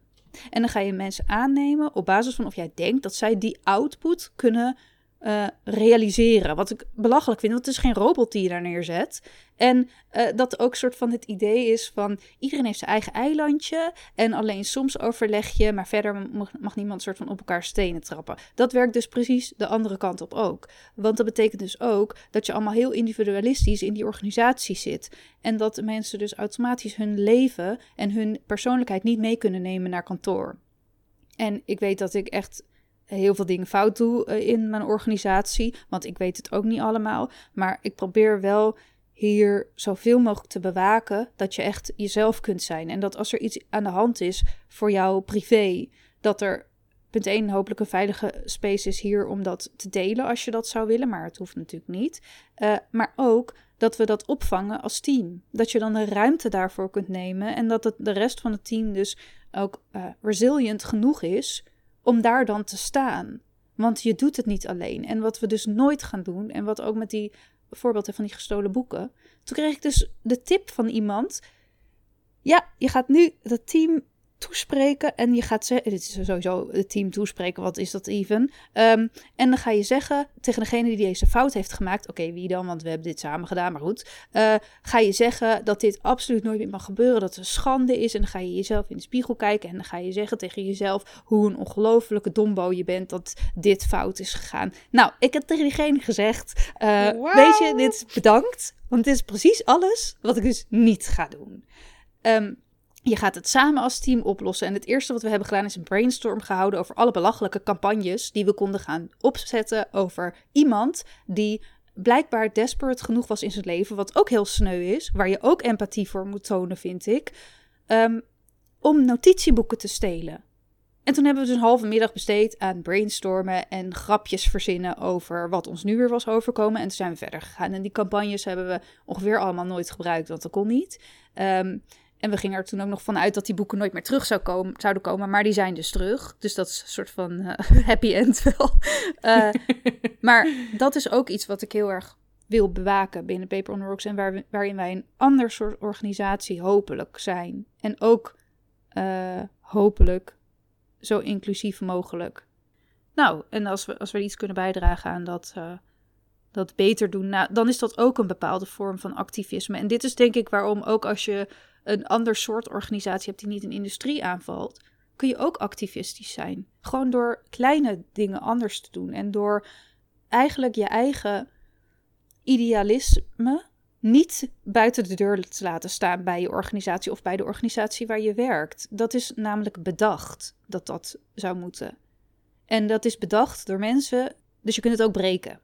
En dan ga je mensen aannemen op basis van of jij denkt dat zij die output kunnen uh, realiseren. Wat ik belachelijk vind, want het is geen robot die je daar neerzet. En uh, dat ook soort van het idee is van iedereen heeft zijn eigen eilandje. En alleen soms overleg je, maar verder mag, mag niemand soort van op elkaar stenen trappen. Dat werkt dus precies de andere kant op ook. Want dat betekent dus ook dat je allemaal heel individualistisch in die organisatie zit. En dat mensen dus automatisch hun leven en hun persoonlijkheid niet mee kunnen nemen naar kantoor. En ik weet dat ik echt heel veel dingen fout doe uh, in mijn organisatie. Want ik weet het ook niet allemaal. Maar ik probeer wel hier zoveel mogelijk te bewaken dat je echt jezelf kunt zijn. En dat als er iets aan de hand is voor jou privé, dat er punt 1 hopelijk een veilige space is hier om dat te delen als je dat zou willen. Maar het hoeft natuurlijk niet. Uh, maar ook dat we dat opvangen als team. Dat je dan de ruimte daarvoor kunt nemen en dat het, de rest van het team dus ook uh, resilient genoeg is om daar dan te staan. Want je doet het niet alleen. En wat we dus nooit gaan doen, en wat ook met die voorbeelden van die gestolen boeken. Toen kreeg ik dus de tip van iemand. Ja, je gaat nu dat team toespreken en je gaat zeggen, dit is sowieso het team toespreken, wat is dat even? Um, en dan ga je zeggen tegen degene die deze fout heeft gemaakt, oké, wie dan, want we hebben dit samen gedaan, maar goed. Uh, ga je zeggen dat dit absoluut nooit meer mag gebeuren, dat het een schande is. En dan ga je jezelf in de spiegel kijken en dan ga je zeggen tegen jezelf hoe een ongelofelijke dombo je bent dat dit fout is gegaan. Nou, ik heb tegen diegene gezegd, uh, wow. weet je, dit is bedankt, want dit is precies alles wat ik dus niet ga doen. Um, je gaat het samen als team oplossen. En het eerste wat we hebben gedaan is een brainstorm gehouden over alle belachelijke campagnes die we konden gaan opzetten over iemand die blijkbaar desperate genoeg was in zijn leven, wat ook heel sneu is, waar je ook empathie voor moet tonen, vind ik, um, om notitieboeken te stelen. En toen hebben we dus een halve middag besteed aan brainstormen en grapjes verzinnen over wat ons nu weer was overkomen. En toen zijn we verder gegaan. En die campagnes hebben we ongeveer allemaal nooit gebruikt, want dat kon niet. Um, en we gingen er toen ook nog vanuit dat die boeken nooit meer terug zou komen, zouden komen. Maar die zijn dus terug. Dus dat is een soort van uh, happy end wel. Uh, maar dat is ook iets wat ik heel erg wil bewaken binnen Paper on the Rocks. En waar waarin wij een ander soort organisatie hopelijk zijn. En ook uh, hopelijk zo inclusief mogelijk. Nou, en als we, als we iets kunnen bijdragen aan dat, dat beter doen, nou, dan is dat ook een bepaalde vorm van activisme. En dit is denk ik waarom ook als je een ander soort organisatie hebt die niet een industrie aanvalt, kun je ook activistisch zijn. Gewoon door kleine dingen anders te doen en door eigenlijk je eigen idealisme niet buiten de deur te laten staan bij je organisatie of bij de organisatie waar je werkt. Dat is namelijk bedacht dat dat zou moeten. En dat is bedacht door mensen, dus je kunt het ook breken.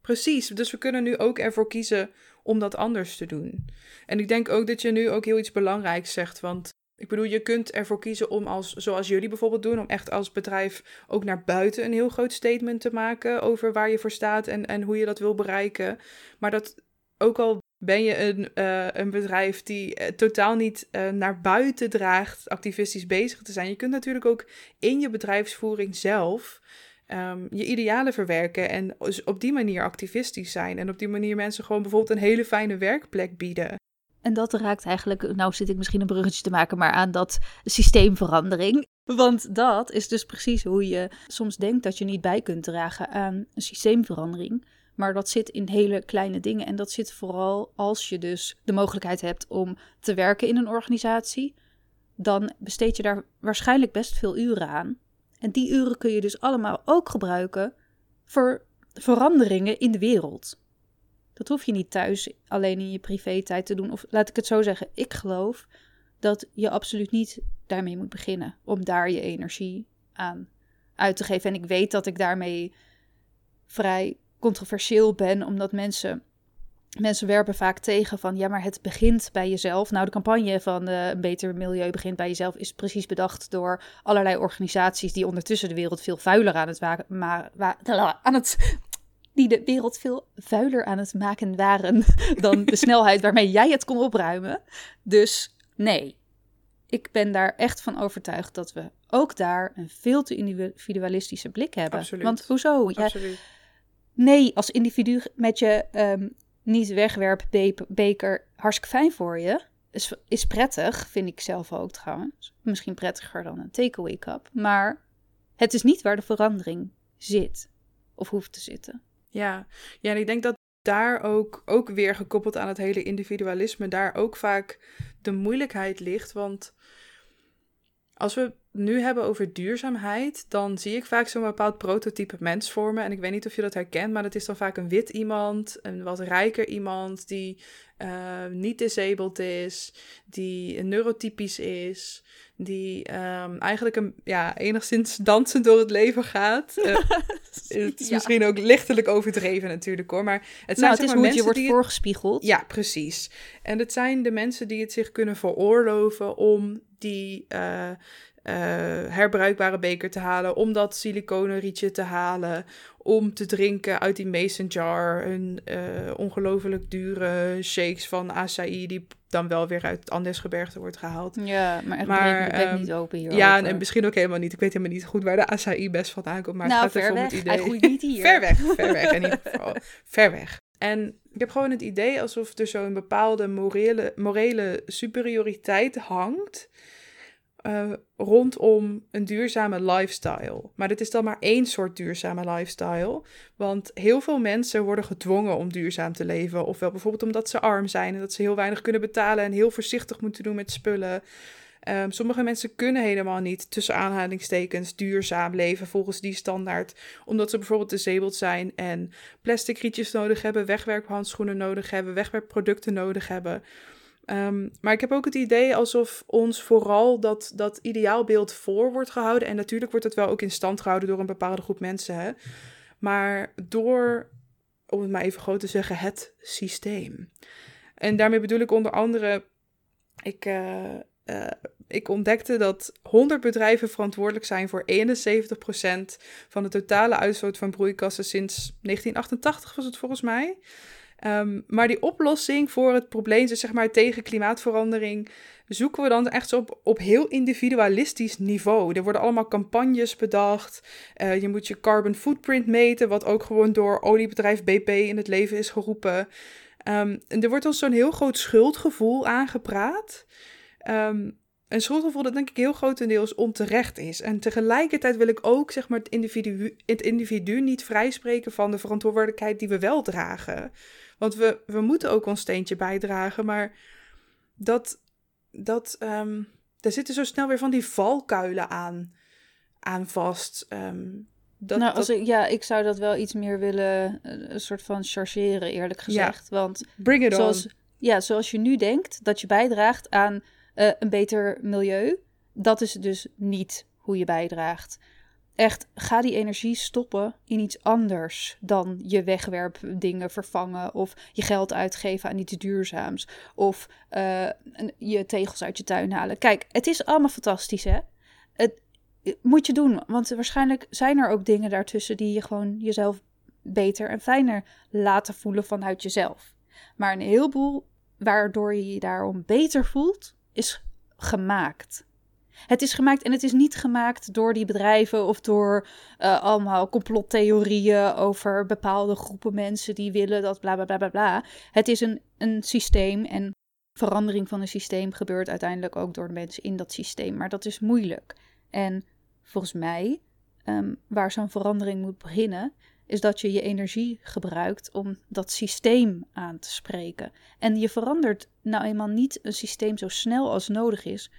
Precies, dus we kunnen nu ook ervoor kiezen om dat anders te doen. En ik denk ook dat je nu ook heel iets belangrijks zegt, want ik bedoel, je kunt ervoor kiezen om als, zoals jullie bijvoorbeeld doen, om echt als bedrijf ook naar buiten een heel groot statement te maken over waar je voor staat en, en hoe je dat wil bereiken. Maar dat ook al ben je een, uh, een bedrijf die uh, totaal niet uh, naar buiten draagt activistisch bezig te zijn. Je kunt natuurlijk ook in je bedrijfsvoering zelf um, je idealen verwerken en op die manier activistisch zijn. En op die manier mensen gewoon bijvoorbeeld een hele fijne werkplek bieden. En dat raakt eigenlijk, nou zit ik misschien een bruggetje te maken, maar aan dat systeemverandering. Want dat is dus precies hoe je soms denkt dat je niet bij kunt dragen aan een systeemverandering. Maar dat zit in hele kleine dingen. En dat zit vooral als je dus de mogelijkheid hebt om te werken in een organisatie. Dan besteed je daar waarschijnlijk best veel uren aan. En die uren kun je dus allemaal ook gebruiken voor veranderingen in de wereld. Dat hoef je niet thuis alleen in je privé-tijd te doen. Of laat ik het zo zeggen, ik geloof dat je absoluut niet daarmee moet beginnen. Om daar je energie aan uit te geven. En ik weet dat ik daarmee vrij controversieel ben, omdat mensen. Mensen werpen vaak tegen van ja, maar het begint bij jezelf. Nou, de campagne van uh, een beter milieu begint bij jezelf is precies bedacht door allerlei organisaties die ondertussen de wereld veel vuiler aan het, maar, aan het die de wereld veel vuiler aan het maken waren dan de snelheid waarmee jij het kon opruimen. Dus nee, ik ben daar echt van overtuigd dat we ook daar een veel te individualistische blik hebben. Absoluut. Want hoezo? Ja, Absoluut. nee, als individu met je um, niet wegwerpbeker hartstikke fijn voor je. Is, is prettig, vind ik zelf ook trouwens. Misschien prettiger dan een takeaway cup. Maar het is niet waar de verandering zit of hoeft te zitten. Ja, ja en ik denk dat daar ook, ook weer gekoppeld aan het hele individualisme, daar ook vaak de moeilijkheid ligt. Want als we nu hebben over duurzaamheid, dan zie ik vaak zo'n bepaald prototype mens vormen. En ik weet niet of je dat herkent, maar dat is dan vaak een wit iemand, een wat rijker iemand die uh, niet disabled is, die neurotypisch is, die um, eigenlijk een, ja, enigszins dansend door het leven gaat. Uh, het is ja. misschien ook lichtelijk overdreven natuurlijk hoor, maar het zijn nou, het is hoe het je wordt die... voorgespiegeld. Ja, precies. En het zijn de mensen die het zich kunnen veroorloven om die uh, uh, herbruikbare beker te halen, om dat siliconen rietje te halen, om te drinken uit die mason jar, een uh, ongelooflijk dure shakes van acai die dan wel weer uit het Andesgebergte wordt gehaald. Ja, maar um, niet open hier. Ja, en misschien ook helemaal niet. Ik weet helemaal niet goed waar de acai best vandaan komt, maar nou, het gaat ver er weg. het idee. Hij groeit niet hier. ver weg, ver weg in ieder geval. ver weg. En ik heb gewoon het idee alsof er zo'n bepaalde morele, morele superioriteit hangt uh, rondom een duurzame lifestyle. Maar dit is dan maar één soort duurzame lifestyle. Want heel veel mensen worden gedwongen om duurzaam te leven. Ofwel bijvoorbeeld omdat ze arm zijn en dat ze heel weinig kunnen betalen en heel voorzichtig moeten doen met spullen. Um, sommige mensen kunnen helemaal niet, tussen aanhalingstekens, duurzaam leven volgens die standaard. Omdat ze bijvoorbeeld disabled zijn en plastic rietjes nodig hebben, wegwerphandschoenen nodig hebben, wegwerpproducten nodig hebben. Um, maar ik heb ook het idee alsof ons vooral dat, dat ideaalbeeld voor wordt gehouden. En natuurlijk wordt het wel ook in stand gehouden door een bepaalde groep mensen. Hè? Maar door, om het maar even groot te zeggen, het systeem. En daarmee bedoel ik onder andere. Ik, uh, uh, ik ontdekte dat 100 bedrijven verantwoordelijk zijn voor 71% van de totale uitstoot van broeikassen sinds 1988 was het volgens mij. Um, maar die oplossing voor het probleem, dus zeg maar tegen klimaatverandering, zoeken we dan echt op, op heel individualistisch niveau. Er worden allemaal campagnes bedacht. Uh, je moet je carbon footprint meten, wat ook gewoon door oliebedrijf BP in het leven is geroepen. Um, en er wordt ons zo'n heel groot schuldgevoel aangepraat. Um, een schuldgevoel dat denk ik heel grotendeels onterecht is. En tegelijkertijd wil ik ook zeg maar, het, individu, het individu niet vrijspreken van de verantwoordelijkheid die we wel dragen. Want we, we moeten ook ons steentje bijdragen, maar dat, dat um, daar zitten zo snel weer van die valkuilen aan, aan vast. Um, dat, nou, als dat... ik, ja, ik zou dat wel iets meer willen, een soort van chargeren, eerlijk gezegd. Ja. Want Bring it zoals, on. Ja, zoals je nu denkt dat je bijdraagt aan uh, een beter milieu, dat is dus niet hoe je bijdraagt. Echt, ga die energie stoppen in iets anders dan je wegwerpdingen vervangen of je geld uitgeven aan iets duurzaams of uh, je tegels uit je tuin halen. Kijk, het is allemaal fantastisch, hè? Het moet je doen, want waarschijnlijk zijn er ook dingen daartussen die je gewoon jezelf beter en fijner laten voelen vanuit jezelf. Maar een heleboel waardoor je je daarom beter voelt, is gemaakt. Het is gemaakt en het is niet gemaakt door die bedrijven of door uh, allemaal complottheorieën over bepaalde groepen mensen die willen dat bla bla bla bla. Het is een, een systeem en verandering van een systeem gebeurt uiteindelijk ook door de mensen in dat systeem. Maar dat is moeilijk. En volgens mij, um, waar zo'n verandering moet beginnen, is dat je je energie gebruikt om dat systeem aan te spreken. En je verandert nou eenmaal niet een systeem zo snel als nodig is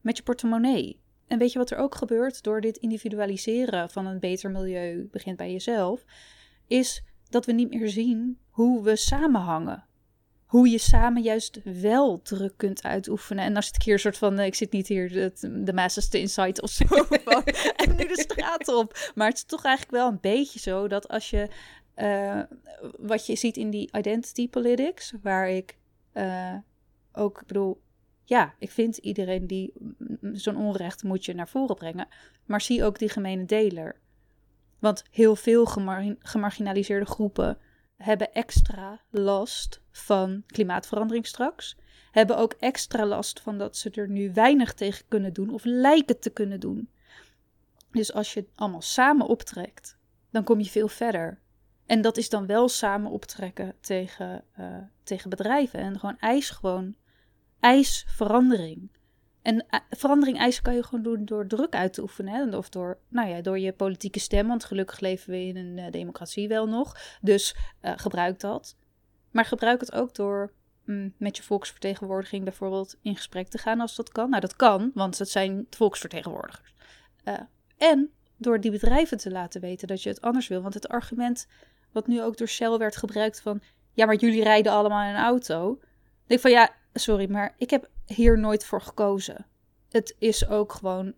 met je portemonnee. En weet je wat er ook gebeurt door dit individualiseren van een beter milieu, begint bij jezelf, is dat we niet meer zien hoe we samenhangen hoe je samen juist wel druk kunt uitoefenen. En dan zit ik hier een soort van, eh, ik zit niet hier de, de te insight of zo. en nu de straat op. Maar het is toch eigenlijk wel een beetje zo dat als je, uh, wat je ziet in die identity politics, waar ik uh, ook, ik bedoel, ja, ik vind iedereen die zo'n onrecht moet je naar voren brengen. Maar zie ook die gemene deler. Want heel veel gemar gemarginaliseerde groepen hebben extra last van klimaatverandering straks. Hebben ook extra last van dat ze er nu weinig tegen kunnen doen of lijken te kunnen doen. Dus als je het allemaal samen optrekt, dan kom je veel verder. En dat is dan wel samen optrekken tegen, uh, tegen bedrijven. En gewoon eis gewoon, eis verandering. En eh, verandering eisen kan je gewoon doen door druk uit te oefenen. Hè? Of door, nou ja, door je politieke stem. Want gelukkig leven we in een uh, democratie wel nog. Dus uh, gebruik dat. Maar gebruik het ook door mm, met je volksvertegenwoordiging bijvoorbeeld in gesprek te gaan als dat kan. Nou, dat kan, want het zijn volksvertegenwoordigers. en door die bedrijven te laten weten dat je het anders wil. Want het argument wat nu ook door Shell werd gebruikt van... Ja, maar jullie rijden allemaal in een auto. Ik denk van ja, sorry, maar ik heb hier nooit voor gekozen. Het is ook gewoon,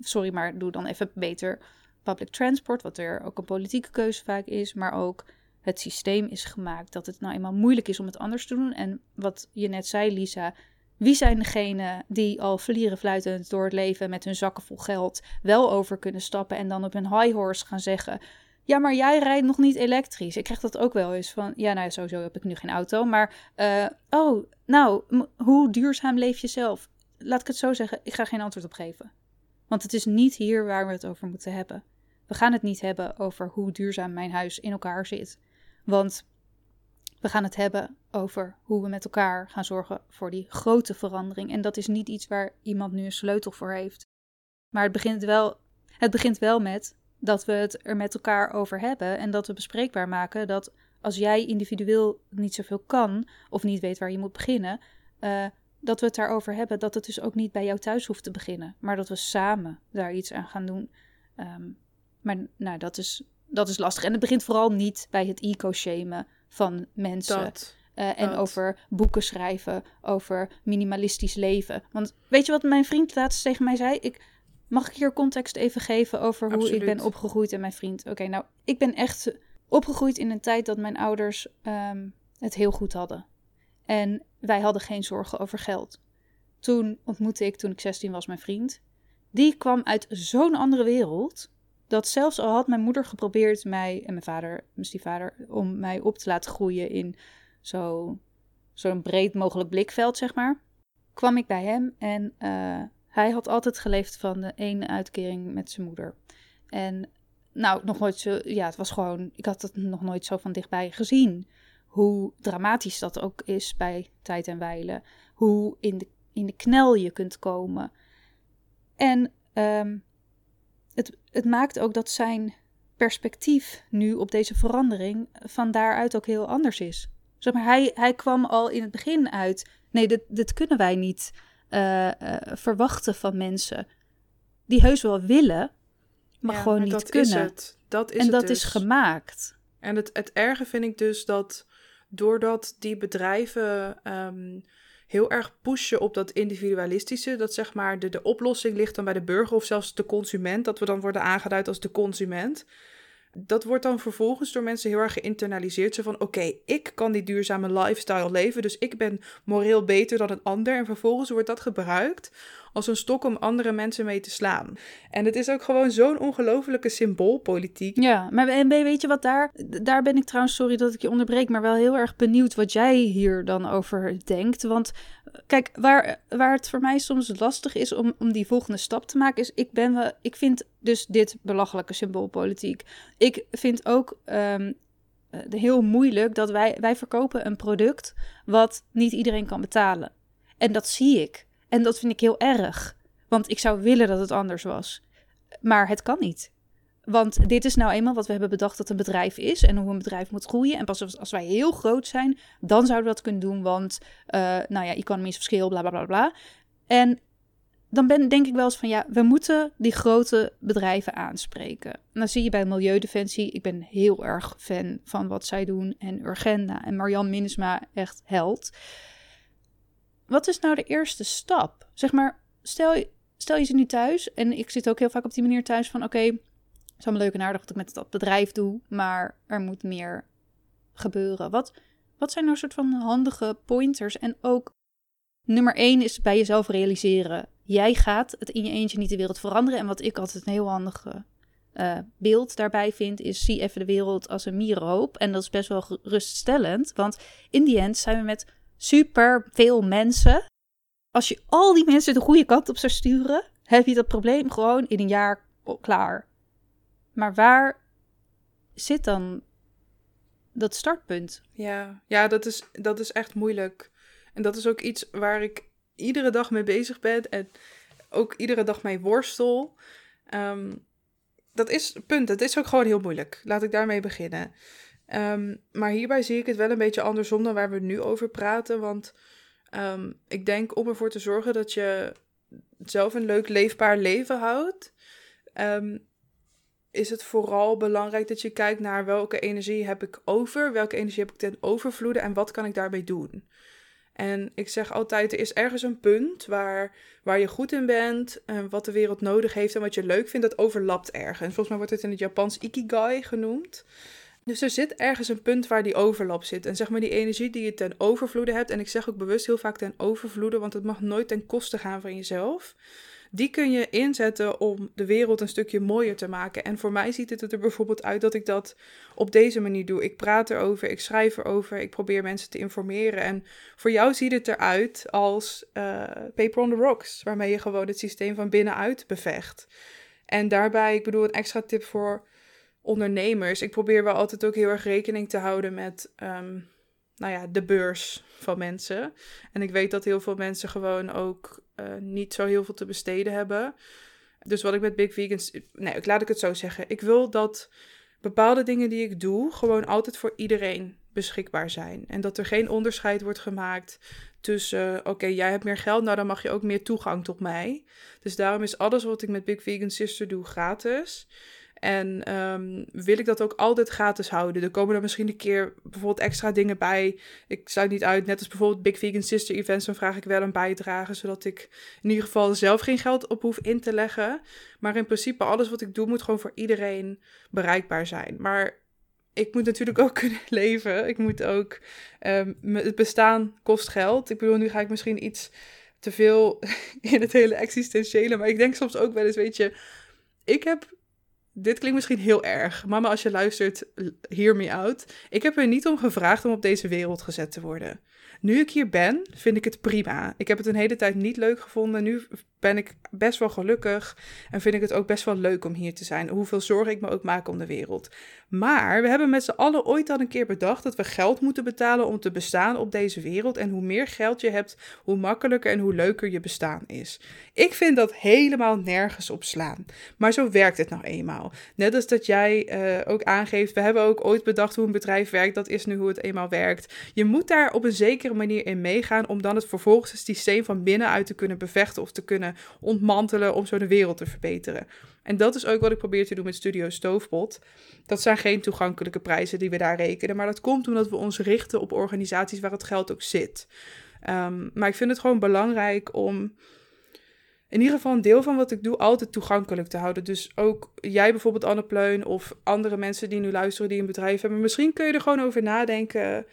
sorry, maar doe dan even beter public transport, wat er ook een politieke keuze vaak is, maar ook het systeem is gemaakt dat het nou eenmaal moeilijk is om het anders te doen. En wat je net zei, Lisa, wie zijn degenen die al vlieren fluitend door het leven met hun zakken vol geld wel over kunnen stappen en dan op een high horse gaan zeggen: ja, maar jij rijdt nog niet elektrisch. Ik krijg dat ook wel eens van, ja, nou sowieso heb ik nu geen auto. Maar, uh, oh, nou, hoe duurzaam leef je zelf? Laat ik het zo zeggen, ik ga geen antwoord op geven. Want het is niet hier waar we het over moeten hebben. We gaan het niet hebben over hoe duurzaam mijn huis in elkaar zit. Want we gaan het hebben over hoe we met elkaar gaan zorgen voor die grote verandering. En dat is niet iets waar iemand nu een sleutel voor heeft. Maar het begint wel, het begint wel met dat we het er met elkaar over hebben en dat we bespreekbaar maken dat als jij individueel niet zoveel kan of niet weet waar je moet beginnen, uh, dat we het daarover hebben. Dat het dus ook niet bij jou thuis hoeft te beginnen, maar dat we samen daar iets aan gaan doen. Um, maar nou, dat is, dat is lastig. En het begint vooral niet bij het eco-shamen van mensen. Dat, uh, en dat. over boeken schrijven, over minimalistisch leven. Want weet je wat mijn vriend laatst tegen mij zei? Ik, Mag ik hier context even geven over hoe ik ben opgegroeid en mijn vriend? Oké, nou, ik ben echt opgegroeid in een tijd dat mijn ouders um, het heel goed hadden. En wij hadden geen zorgen over geld. Toen ontmoette ik, toen ik 16 was, mijn vriend. Die kwam uit zo'n andere wereld. Dat zelfs al had mijn moeder geprobeerd mij en mijn vader, mijn stiefvader, om mij op te laten groeien in zo'n zo breed mogelijk blikveld, zeg maar. Kwam ik bij hem en uh, hij had altijd geleefd van de ene uitkering met zijn moeder. En nou, nog nooit zo, ja, het was gewoon, ik had het nog nooit zo van dichtbij gezien. Hoe dramatisch dat ook is bij tijd en wijlen. Hoe in de, in de knel je kunt komen. En um, het, het maakt ook dat zijn perspectief nu op deze verandering van daaruit ook heel anders is. Zeg maar, hij, hij kwam al in het begin uit. Nee, dit, dit kunnen wij niet uh, verwachten van mensen. Die heus wel willen, maar gewoon niet dat kunnen. Is het. Dat is en dat is dus. gemaakt. En het, het erge vind ik dus dat doordat die bedrijven um, heel erg pushen op dat individualistische, dat zeg maar de, de oplossing ligt dan bij de burger of zelfs de consument, dat we dan worden aangeduid als de consument dat wordt dan vervolgens door mensen heel erg geïnternaliseerd. Zo van, oké, ik kan die duurzame lifestyle leven, dus ik ben moreel beter dan een ander. En vervolgens wordt dat gebruikt als een stok om andere mensen mee te slaan. En het is ook gewoon zo'n ongelofelijke symboolpolitiek. Ja, maar en weet je wat daar... Daar ben ik trouwens, sorry dat ik je onderbreek, maar wel heel erg benieuwd wat jij hier dan over denkt. Want kijk, waar, waar het voor mij soms lastig is om, om die volgende stap te maken, is ik ben. Ik vind dus dit belachelijke symboolpolitiek. Ik vind ook... Um, heel moeilijk dat wij, wij verkopen een product wat niet iedereen kan betalen. En dat zie ik. En dat vind ik heel erg. Want ik zou willen dat het anders was. Maar het kan niet. Want dit is nou eenmaal wat we hebben bedacht dat een bedrijf is en hoe een bedrijf moet groeien. En pas als wij heel groot zijn, dan zouden we dat kunnen doen. Want, uh, nou ja, economies of scale, bla bla bla bla. En dan ben, denk ik wel eens van ja, we moeten die grote bedrijven aanspreken. En dan zie je bij Milieudefensie, ik ben heel erg fan van wat zij doen. En Urgenda en Marian Minnesma, echt held. Wat is nou de eerste stap? Zeg maar, stel, stel je ze nu thuis. En ik zit ook heel vaak op die manier thuis van oké, het is allemaal leuk en aardig wat ik met dat bedrijf doe. Maar er moet meer gebeuren. Wat, wat zijn nou soort van handige pointers? En ook nummer één is bij jezelf realiseren jij gaat het in je eentje niet de wereld veranderen. En wat ik altijd een heel handig uh, beeld daarbij vind, is zie even de wereld als een mierenhoop. En dat is best wel geruststellend, want in die end zijn we met super veel mensen. Als je al die mensen de goede kant op zou sturen, heb je dat probleem gewoon in een jaar klaar. Maar waar zit dan dat startpunt? Ja, ja dat, is, dat is echt moeilijk. En dat is ook iets waar ik iedere dag mee bezig ben en ook iedere dag mee worstel. Ehm, dat is, punt, het is ook gewoon heel moeilijk. Laat ik daarmee beginnen. Ehm, maar hierbij zie ik het wel een beetje andersom dan waar we nu over praten. Want ehm, ik denk om ervoor te zorgen dat je zelf een leuk leefbaar leven houdt, is het vooral belangrijk dat je kijkt naar welke energie heb ik over, welke energie heb ik ten overvloede en wat kan ik daarbij doen. En ik zeg altijd, er is ergens een punt waar, waar je goed in bent, en wat de wereld nodig heeft en wat je leuk vindt, dat overlapt ergens. Volgens mij wordt het in het Japans ikigai genoemd. Dus er zit ergens een punt waar die overlap zit. En zeg maar die energie die je ten overvloede hebt, en ik zeg ook bewust heel vaak ten overvloede, want het mag nooit ten koste gaan van jezelf die kun je inzetten om de wereld een stukje mooier te maken. En voor mij ziet het er bijvoorbeeld uit dat ik dat op deze manier doe. Ik praat erover, ik schrijf erover, ik probeer mensen te informeren. En voor jou ziet het eruit als uh, Paper on the Rocks, waarmee je gewoon het systeem van binnenuit bevecht. En daarbij, ik bedoel, een extra tip voor ondernemers. Ik probeer wel altijd ook heel erg rekening te houden met. Um, nou ja, de beurs van mensen. En ik weet dat heel veel mensen gewoon ook uh, niet zo heel veel te besteden hebben. Dus wat ik met Big Vegans. Nee, ik laat ik het zo zeggen. Ik wil dat bepaalde dingen die ik doe gewoon altijd voor iedereen beschikbaar zijn. En dat er geen onderscheid wordt gemaakt tussen, oké, jij hebt meer geld, nou dan mag je ook meer toegang tot mij. Dus daarom is alles wat ik met Big Vegan Sister doe gratis. En um, wil ik dat ook altijd gratis houden. Er komen er misschien een keer bijvoorbeeld extra dingen bij. Ik sluit niet uit, net als bijvoorbeeld Big Vegan Sister Events, dan vraag ik wel een bijdrage, zodat ik in ieder geval zelf geen geld op hoef in te leggen. Maar in principe, alles wat ik doe moet gewoon voor iedereen bereikbaar zijn. Maar ik moet natuurlijk ook kunnen leven. Ik moet ook, um, het bestaan kost geld. Ik bedoel, nu ga ik misschien iets te veel in het hele existentiële, maar ik denk soms ook wel eens, weet je, ik heb dit klinkt misschien heel erg. Mama, als je luistert, hear me out. Ik heb er niet om gevraagd om op deze wereld gezet te worden. Nu ik hier ben, vind ik het prima. Ik heb het een hele tijd niet leuk gevonden. Nu ben ik best wel gelukkig en vind ik het ook best wel leuk om hier te zijn. Hoeveel zorgen ik me ook maak om de wereld. Maar we hebben met z'n allen ooit al een keer bedacht dat we geld moeten betalen om te bestaan op deze wereld. En hoe meer geld je hebt, hoe makkelijker en hoe leuker je bestaan is. Ik vind dat helemaal nergens op slaan. Maar zo werkt het nou eenmaal. Net als dat jij uh, ook aangeeft, we hebben ook ooit bedacht hoe een bedrijf werkt. Dat is nu hoe het eenmaal werkt. Je moet daar op een zekere manier in meegaan om dan het vervolgens het systeem van binnenuit te kunnen bevechten of te kunnen ontmantelen om zo de wereld te verbeteren. En dat is ook wat ik probeer te doen met Studio Stoofpot. Dat zijn geen toegankelijke prijzen die we daar rekenen, maar dat komt omdat we ons richten op organisaties waar het geld ook zit. Um, maar ik vind het gewoon belangrijk om in ieder geval een deel van wat ik doe altijd toegankelijk te houden. Dus ook jij bijvoorbeeld Anne Pleun of andere mensen die nu luisteren die een bedrijf hebben. Misschien kun je er gewoon over nadenken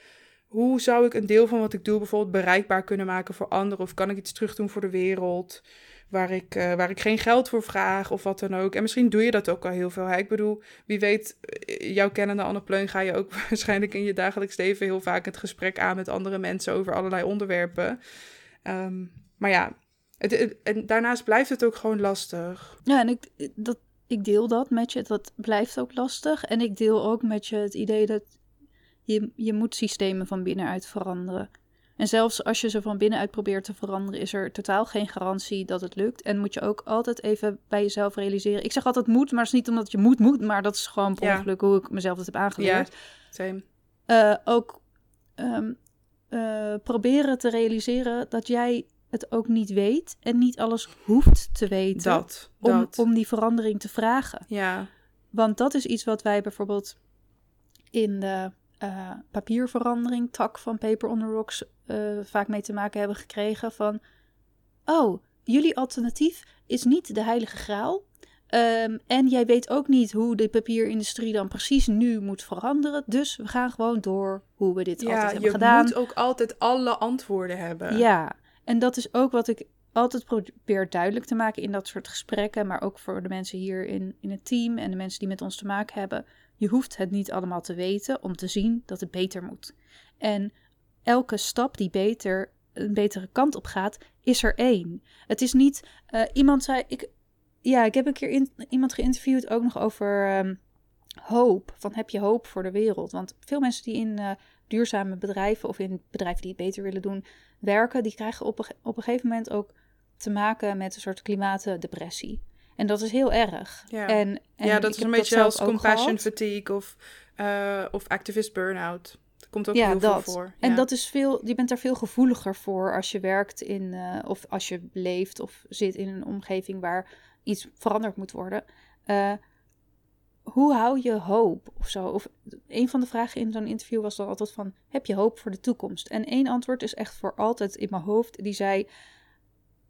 hoe zou ik een deel van wat ik doe bijvoorbeeld bereikbaar kunnen maken voor anderen? Of kan ik iets terug doen voor de wereld? Waar ik, uh, waar ik geen geld voor vraag of wat dan ook. En misschien doe je dat ook al heel veel. Hè? Ik bedoel, wie weet, eh, jouw kennende Anne Pleun ga je ook waarschijnlijk in je dagelijks leven heel vaak het gesprek aan met andere mensen over allerlei onderwerpen. Um, maar ja, het, en daarnaast blijft het ook gewoon lastig. Ja, en ik, dat, ik deel dat met je. Dat blijft ook lastig. En ik deel ook met je het idee dat je, je moet systemen van binnenuit veranderen. En zelfs als je ze van binnenuit probeert te veranderen, is er totaal geen garantie dat het lukt. En moet je ook altijd even bij jezelf realiseren. Ik zeg altijd moet, maar het is niet omdat je moet moet, maar dat is gewoon per Ja. ongeluk hoe ik mezelf dat heb aangeleerd. Same. Eh, ook ehm, eh, proberen te realiseren dat jij het ook niet weet en niet alles hoeft te weten Dat. om, dat. om die verandering te vragen. Ja. Want dat is iets wat wij bijvoorbeeld in de eh, papierverandering, tak van Paper on the Rocks, eh, vaak mee te maken hebben gekregen. Van, oh, jullie alternatief is niet de heilige graal. Ehm, en jij weet ook niet hoe de papierindustrie dan precies nu moet veranderen. Dus we gaan gewoon door hoe we dit altijd Ja, hebben je gedaan. moet ook altijd alle antwoorden hebben. Ja, en dat is ook wat ik altijd probeer duidelijk te maken in dat soort gesprekken, maar ook voor de mensen hier in, in het team en de mensen die met ons te maken hebben. Je hoeft het niet allemaal te weten om te zien dat het beter moet. En elke stap die beter, een betere kant op gaat, is er één. Het is niet, eh, iemand zei, ik, ja, ik heb een keer iemand geïnterviewd ook nog over ehm, hoop. Van heb je hoop voor de wereld? Want veel mensen die in eh, duurzame bedrijven of in bedrijven die het beter willen doen, werken, die krijgen op een, op een gegeven moment ook te maken met een soort klimaatdepressie. En dat is heel erg. Ja. En, en ja, dat is een beetje als compassion fatigue of, eh, of activist burn-out. Dat komt ook Ja, heel dat. veel voor. En Ja. dat is veel, je bent daar veel gevoeliger voor als je werkt in, eh, of als je leeft of zit in een omgeving waar iets veranderd moet worden. Eh, hoe hou je hoop of zo? Of een van de vragen in zo'n interview was dan altijd van: heb je hoop voor de toekomst? En één antwoord is echt voor altijd in mijn hoofd. Die zei: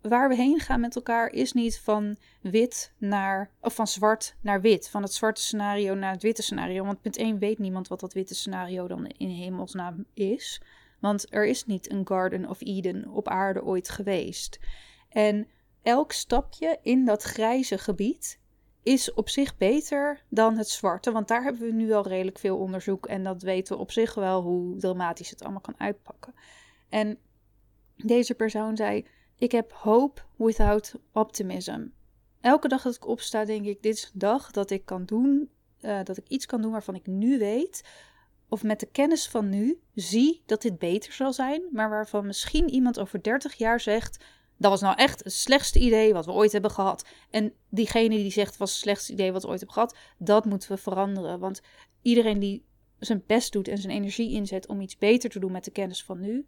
waar we heen gaan met elkaar is niet van wit naar, of van zwart naar wit. Van het zwarte scenario naar het witte scenario. Want punt 1 weet niemand wat dat witte scenario dan in hemelsnaam is. Want er is niet een Garden of Eden op aarde ooit geweest. En elk stapje in dat grijze gebied is op zich beter dan het zwarte. Want daar hebben we nu al redelijk veel onderzoek. En dat weten we op zich wel hoe dramatisch het allemaal kan uitpakken. En deze persoon zei: Ik heb hope without optimism. Elke dag dat ik opsta, denk ik: Dit is een dag dat ik kan doen. eh, dat ik iets kan doen waarvan ik nu weet. Of met de kennis van nu zie dat dit beter zal zijn. Maar waarvan misschien iemand over 30 jaar zegt. Dat was nou echt het slechtste idee wat we ooit hebben gehad. En diegene die zegt was het slechtste idee wat we ooit hebben gehad, dat moeten we veranderen. Want iedereen die zijn best doet en zijn energie inzet om iets beter te doen met de kennis van nu,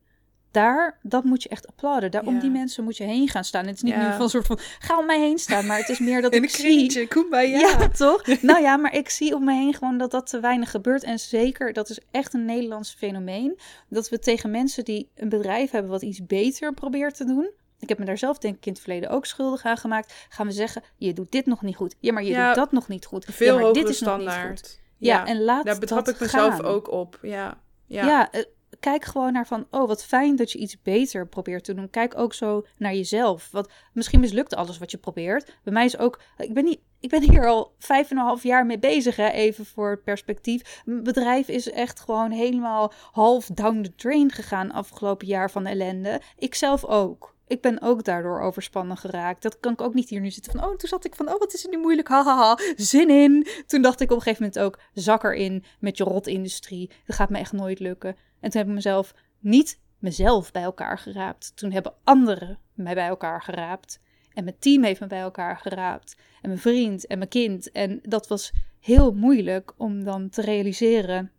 daar, dat moet je echt applauden. Daar, Om die mensen moet je heen gaan staan. Het is niet Ja. nu van een soort van, ga om mij heen staan, maar het is meer dat ik een zie... kringetje, kumbaya. Ja, toch? nou ja, maar ik zie om me heen gewoon dat dat te weinig gebeurt. En zeker, dat is echt een Nederlands fenomeen. Dat we tegen mensen die een bedrijf hebben wat iets beter probeert te doen. Ik heb me daar zelf denk ik in het verleden ook schuldig aan gemaakt. Gaan we zeggen, je doet dit nog niet goed. Ja, maar je doet dat nog niet goed. Veel ja, maar dit is nog niet goed. standaard. Ja, en laat Daar betrap dat ik mezelf gaan. ook op. Ja. Ja. Ja, eh, kijk gewoon naar van, oh wat fijn dat je iets beter probeert te doen. Kijk ook zo naar jezelf. Want misschien mislukt alles wat je probeert. Bij mij is ook, ik ben, niet, ik ben hier al vijf en een half jaar mee bezig, hè, even voor het perspectief. Mijn bedrijf is echt gewoon helemaal half down the drain gegaan afgelopen jaar van ellende. Ik zelf ook. Ik ben ook daardoor overspannen geraakt. Dat kan ik ook niet hier nu zitten van, oh, toen zat ik van, oh, wat is er nu moeilijk, hahaha, zin in. Toen dacht ik op een gegeven moment ook, zak erin met je rotindustrie. Dat gaat me echt nooit lukken. En toen heb ik mezelf niet mezelf bij elkaar geraapt. Toen hebben anderen mij bij elkaar geraapt. En mijn team heeft me bij elkaar geraapt. En mijn vriend en mijn kind. En dat was heel moeilijk om dan te realiseren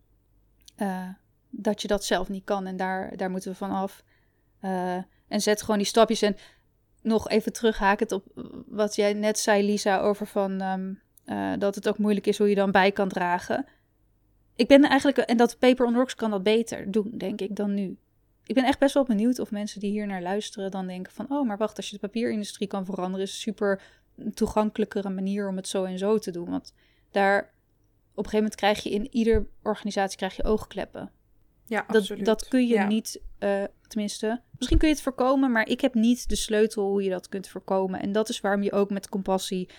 eh, dat je dat zelf niet kan. En daar, daar moeten we van af. Eh, en zet gewoon die stapjes. En nog even terughakend op wat jij net zei, Lisa, over van ehm, eh, dat het ook moeilijk is hoe je dan bij kan dragen. Ik ben eigenlijk, en dat Paper on Rocks kan dat beter doen, denk ik, dan nu. Ik ben echt best wel benieuwd of mensen die hier naar luisteren dan denken van, oh, maar wacht, als je de papierindustrie kan veranderen, is een super toegankelijkere manier om het zo en zo te doen. Want daar, op een gegeven moment krijg je in ieder organisatie krijg je oogkleppen. Ja, Dat, absoluut. dat kun je Ja. niet, eh, tenminste, misschien kun je het voorkomen, maar ik heb niet de sleutel hoe je dat kunt voorkomen. En dat is waarom je ook met compassie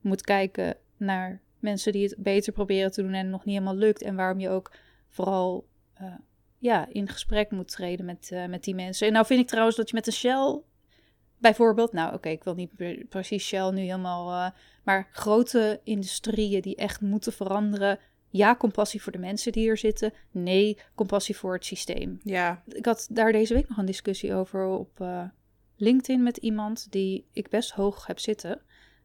moet kijken naar mensen die het beter proberen te doen en nog niet helemaal lukt. En waarom je ook vooral eh, ja, in gesprek moet treden met, eh, met die mensen. En nou vind ik trouwens dat je met een Shell bijvoorbeeld, nou oké, ik wil niet pre- precies Shell nu helemaal, eh, maar grote industrieën die echt moeten veranderen, ja, compassie voor de mensen die er zitten. Nee, compassie voor het systeem. Ja, Ik had daar deze week nog een discussie over op LinkedIn met iemand die ik best hoog heb zitten.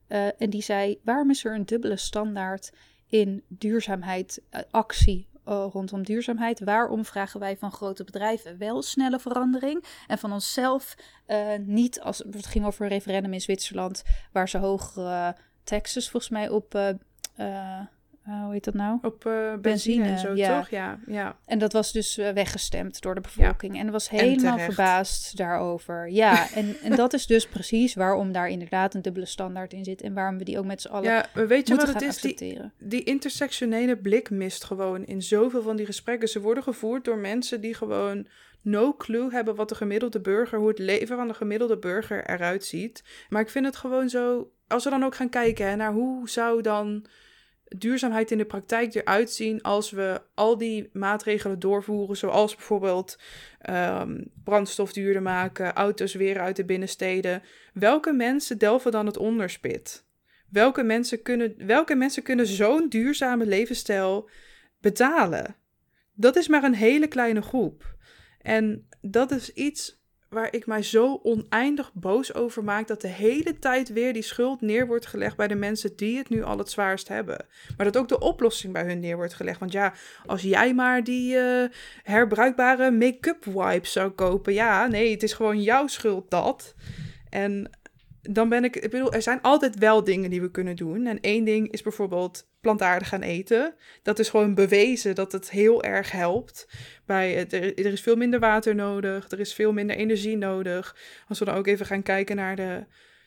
Eh, en die zei: waarom is er een dubbele standaard in duurzaamheid, eh, actie eh, rondom duurzaamheid? Waarom vragen wij van grote bedrijven wel snelle verandering en van onszelf eh, niet? Als het ging over een referendum in Zwitserland, waar ze hogere taxes volgens mij op. eh, hoe heet dat nou? op eh, benzine, Benzine, en zo, ja. toch? Ja, ja. En dat was dus eh, weggestemd door de bevolking. En was helemaal verbaasd daarover. Ja, en, en dat is dus precies waarom daar inderdaad een dubbele standaard in zit. En waarom we die ook met z'n allen ja, weet je wat het is? Die, die intersectionele blik mist gewoon in zoveel van die gesprekken. Ze worden gevoerd door mensen die gewoon no clue hebben wat de gemiddelde burger, hoe het leven van de gemiddelde burger eruit ziet. Maar ik vind het gewoon zo, als we dan ook gaan kijken hè, naar hoe zou dan duurzaamheid in de praktijk eruit zien als we al die maatregelen doorvoeren, zoals bijvoorbeeld ehm, brandstof duurder maken, auto's weer uit de binnensteden. Welke mensen delven dan het onderspit? Welke mensen kunnen, welke mensen kunnen zo'n duurzame levensstijl betalen? Dat is maar een hele kleine groep. En dat is iets waar ik mij zo oneindig boos over maak dat de hele tijd weer die schuld neer wordt gelegd bij de mensen die het nu al het zwaarst hebben. Maar dat ook de oplossing bij hun neer wordt gelegd. Want ja, als jij maar die eh, herbruikbare make-up wipes zou kopen, ja, nee, het is gewoon jouw schuld dat. En dan ben ik, ik bedoel, er zijn altijd wel dingen die we kunnen doen. En één ding is bijvoorbeeld plantaardig gaan eten. Dat is gewoon bewezen dat het heel erg helpt. Bij het, er, er is veel minder water nodig, er is veel minder energie nodig. Als we dan ook even gaan kijken naar de,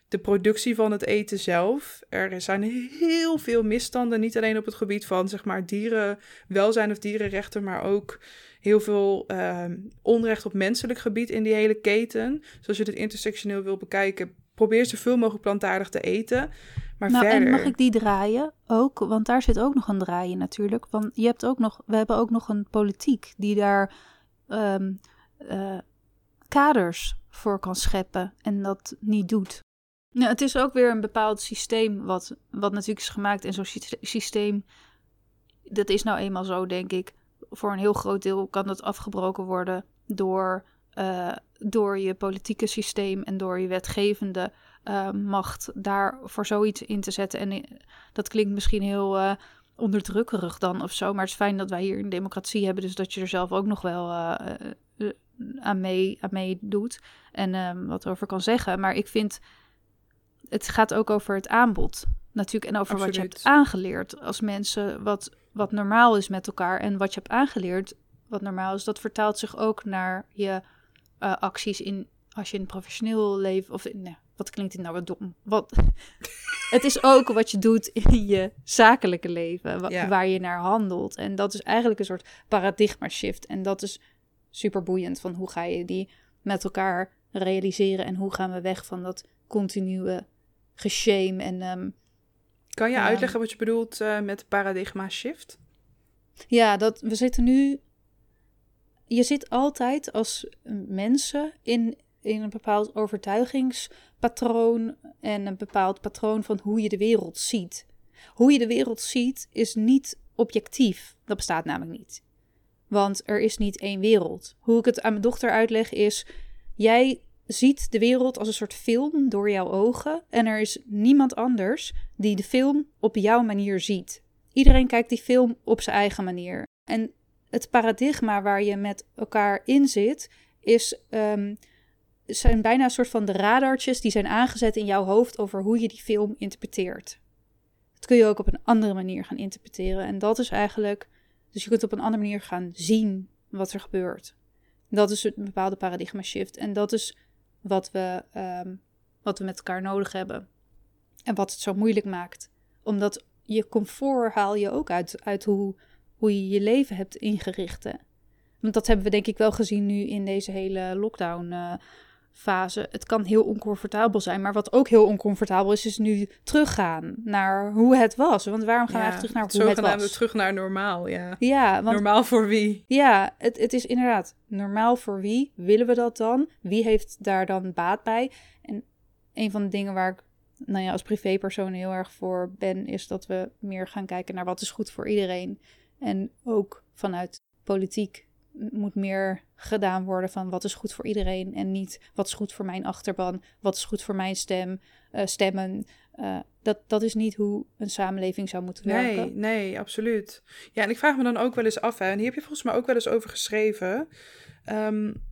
de productie van het eten zelf. Er zijn heel veel misstanden, niet alleen op het gebied van zeg maar dierenwelzijn of dierenrechten, maar ook heel veel ehm, onrecht op menselijk gebied in die hele keten. Dus als je dit intersectioneel wil bekijken, probeer zoveel mogelijk plantaardig te eten. Maar nou, verder... en mag ik die draaien ook? Want daar zit ook nog een draaien natuurlijk. Want je hebt ook nog, we hebben ook nog een politiek die daar ehm, eh, kaders voor kan scheppen en dat niet doet. Nou, het is ook weer een bepaald systeem wat, wat natuurlijk is gemaakt. En zo'n sy- systeem, dat is nou eenmaal zo, denk ik. Voor een heel groot deel kan dat afgebroken worden door, eh, door je politieke systeem en door je wetgevende eh, macht daar voor zoiets in te zetten. En eh, dat klinkt misschien heel onderdrukkerig dan of zo, maar het is fijn dat wij hier een democratie hebben, dus dat je er zelf ook nog wel aan, mee, aan meedoet en eh, wat over kan zeggen. Maar ik vind, het gaat ook over het aanbod natuurlijk en over wat je hebt aangeleerd als mensen, wat, wat normaal is met elkaar en wat je hebt aangeleerd, wat normaal is, dat vertaalt zich ook naar je eh, acties in als je in professioneel leven of nee, wat klinkt dit nou wat dom? Wat? het is ook wat je doet in je zakelijke leven, wa- Ja. waar je naar handelt. En dat is eigenlijk een soort paradigma shift. En dat is super boeiend. Van hoe ga je die met elkaar realiseren en hoe gaan we weg van dat continue geshame en ehm, Kan je uitleggen wat je bedoelt eh, met paradigma shift? Ja, dat we zitten nu. Je zit altijd als mensen in, in een bepaald overtuigingspatroon en een bepaald patroon van hoe je de wereld ziet. Hoe je de wereld ziet is niet objectief. Dat bestaat namelijk niet. Want er is niet één wereld. Hoe ik het aan mijn dochter uitleg is: jij ziet de wereld als een soort film door jouw ogen en er is niemand anders die de film op jouw manier ziet. Iedereen kijkt die film op zijn eigen manier. En het paradigma waar je met elkaar in zit, is, ehm, zijn bijna een soort van de radartjes die zijn aangezet in jouw hoofd over hoe je die film interpreteert. Dat kun je ook op een andere manier gaan interpreteren. En dat is eigenlijk, dus je kunt op een andere manier gaan zien wat er gebeurt. Dat is een bepaalde paradigma shift. En dat is wat we, ehm, wat we met elkaar nodig hebben. En wat het zo moeilijk maakt. Omdat je comfort haal je ook uit, uit hoe, hoe je je leven hebt ingericht. hè. Want dat hebben we denk ik wel gezien nu in deze hele lockdown eh, fase. Het kan heel oncomfortabel zijn, maar wat ook heel oncomfortabel is, is nu teruggaan naar hoe het was. Want waarom gaan we Ja, eigenlijk terug naar hoe het was? terug naar normaal, ja. Ja, want Normaal voor wie? ja, het, het is inderdaad normaal voor wie. Willen we dat dan? Wie heeft daar dan baat bij? En een van de dingen waar ik nou ja, als privépersoon heel erg voor ben, is dat we meer gaan kijken naar wat is goed voor iedereen. En ook vanuit politiek moet meer gedaan worden van wat is goed voor iedereen en niet wat is goed voor mijn achterban, wat is goed voor mijn stem, uh, stemmen. Uh, dat, dat is niet hoe een samenleving zou moeten nee, werken. Nee, absoluut. Ja, en ik vraag me dan ook wel eens af, hè, en hier heb je volgens mij ook wel eens over geschreven. Um,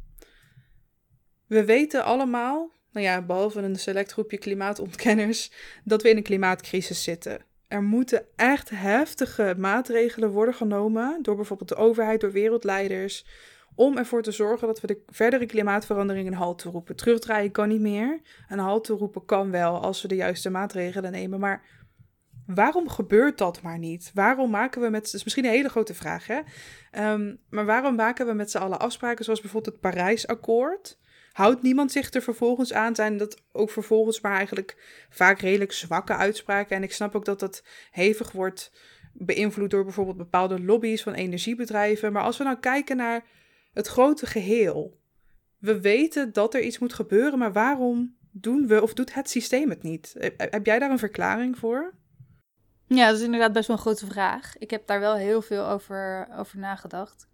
we weten allemaal, nou ja, behalve een select groepje klimaatontkenners, dat we in een klimaatcrisis zitten. Er moeten echt heftige maatregelen worden genomen door bijvoorbeeld de overheid, door wereldleiders, om ervoor te zorgen dat we de verdere klimaatverandering een halt te roepen. Terugdraaien kan niet meer. Een halt te roepen kan wel als we de juiste maatregelen nemen. Maar waarom gebeurt dat maar niet? Waarom maken we met. Dat is misschien een hele grote vraag, hè? Um, maar waarom maken we met z'n allen afspraken zoals bijvoorbeeld het Parijsakkoord? Houdt niemand zich er vervolgens aan? Zijn dat ook vervolgens maar eigenlijk vaak redelijk zwakke uitspraken? En ik snap ook dat dat hevig wordt beïnvloed door bijvoorbeeld bepaalde lobby's van energiebedrijven. Maar als we nou kijken naar het grote geheel. We weten dat er iets moet gebeuren, maar waarom doen we of doet het systeem het niet? Heb jij daar een verklaring voor? Ja, dat is inderdaad best wel een grote vraag. Ik heb daar wel heel veel over, over nagedacht.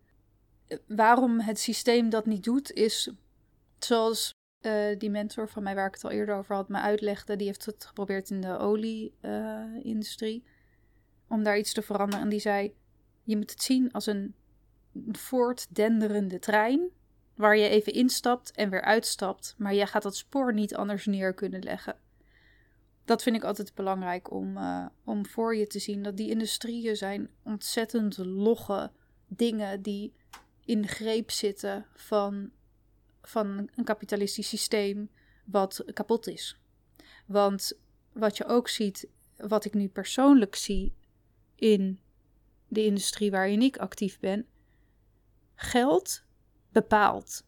Waarom het systeem dat niet doet, is Zoals uh, die mentor van mij, waar ik het al eerder over had, me uitlegde, die heeft het geprobeerd in de olie-industrie. Om daar iets te veranderen. En die zei: Je moet het zien als een voortdenderende trein. Waar je even instapt en weer uitstapt. Maar je gaat dat spoor niet anders neer kunnen leggen. Dat vind ik altijd belangrijk om, uh, om voor je te zien. Dat die industrieën zijn ontzettend logge dingen die in greep zitten van van een kapitalistisch systeem wat kapot is. Want wat je ook ziet, wat ik nu persoonlijk zie in de industrie waarin ik actief ben, geld bepaalt.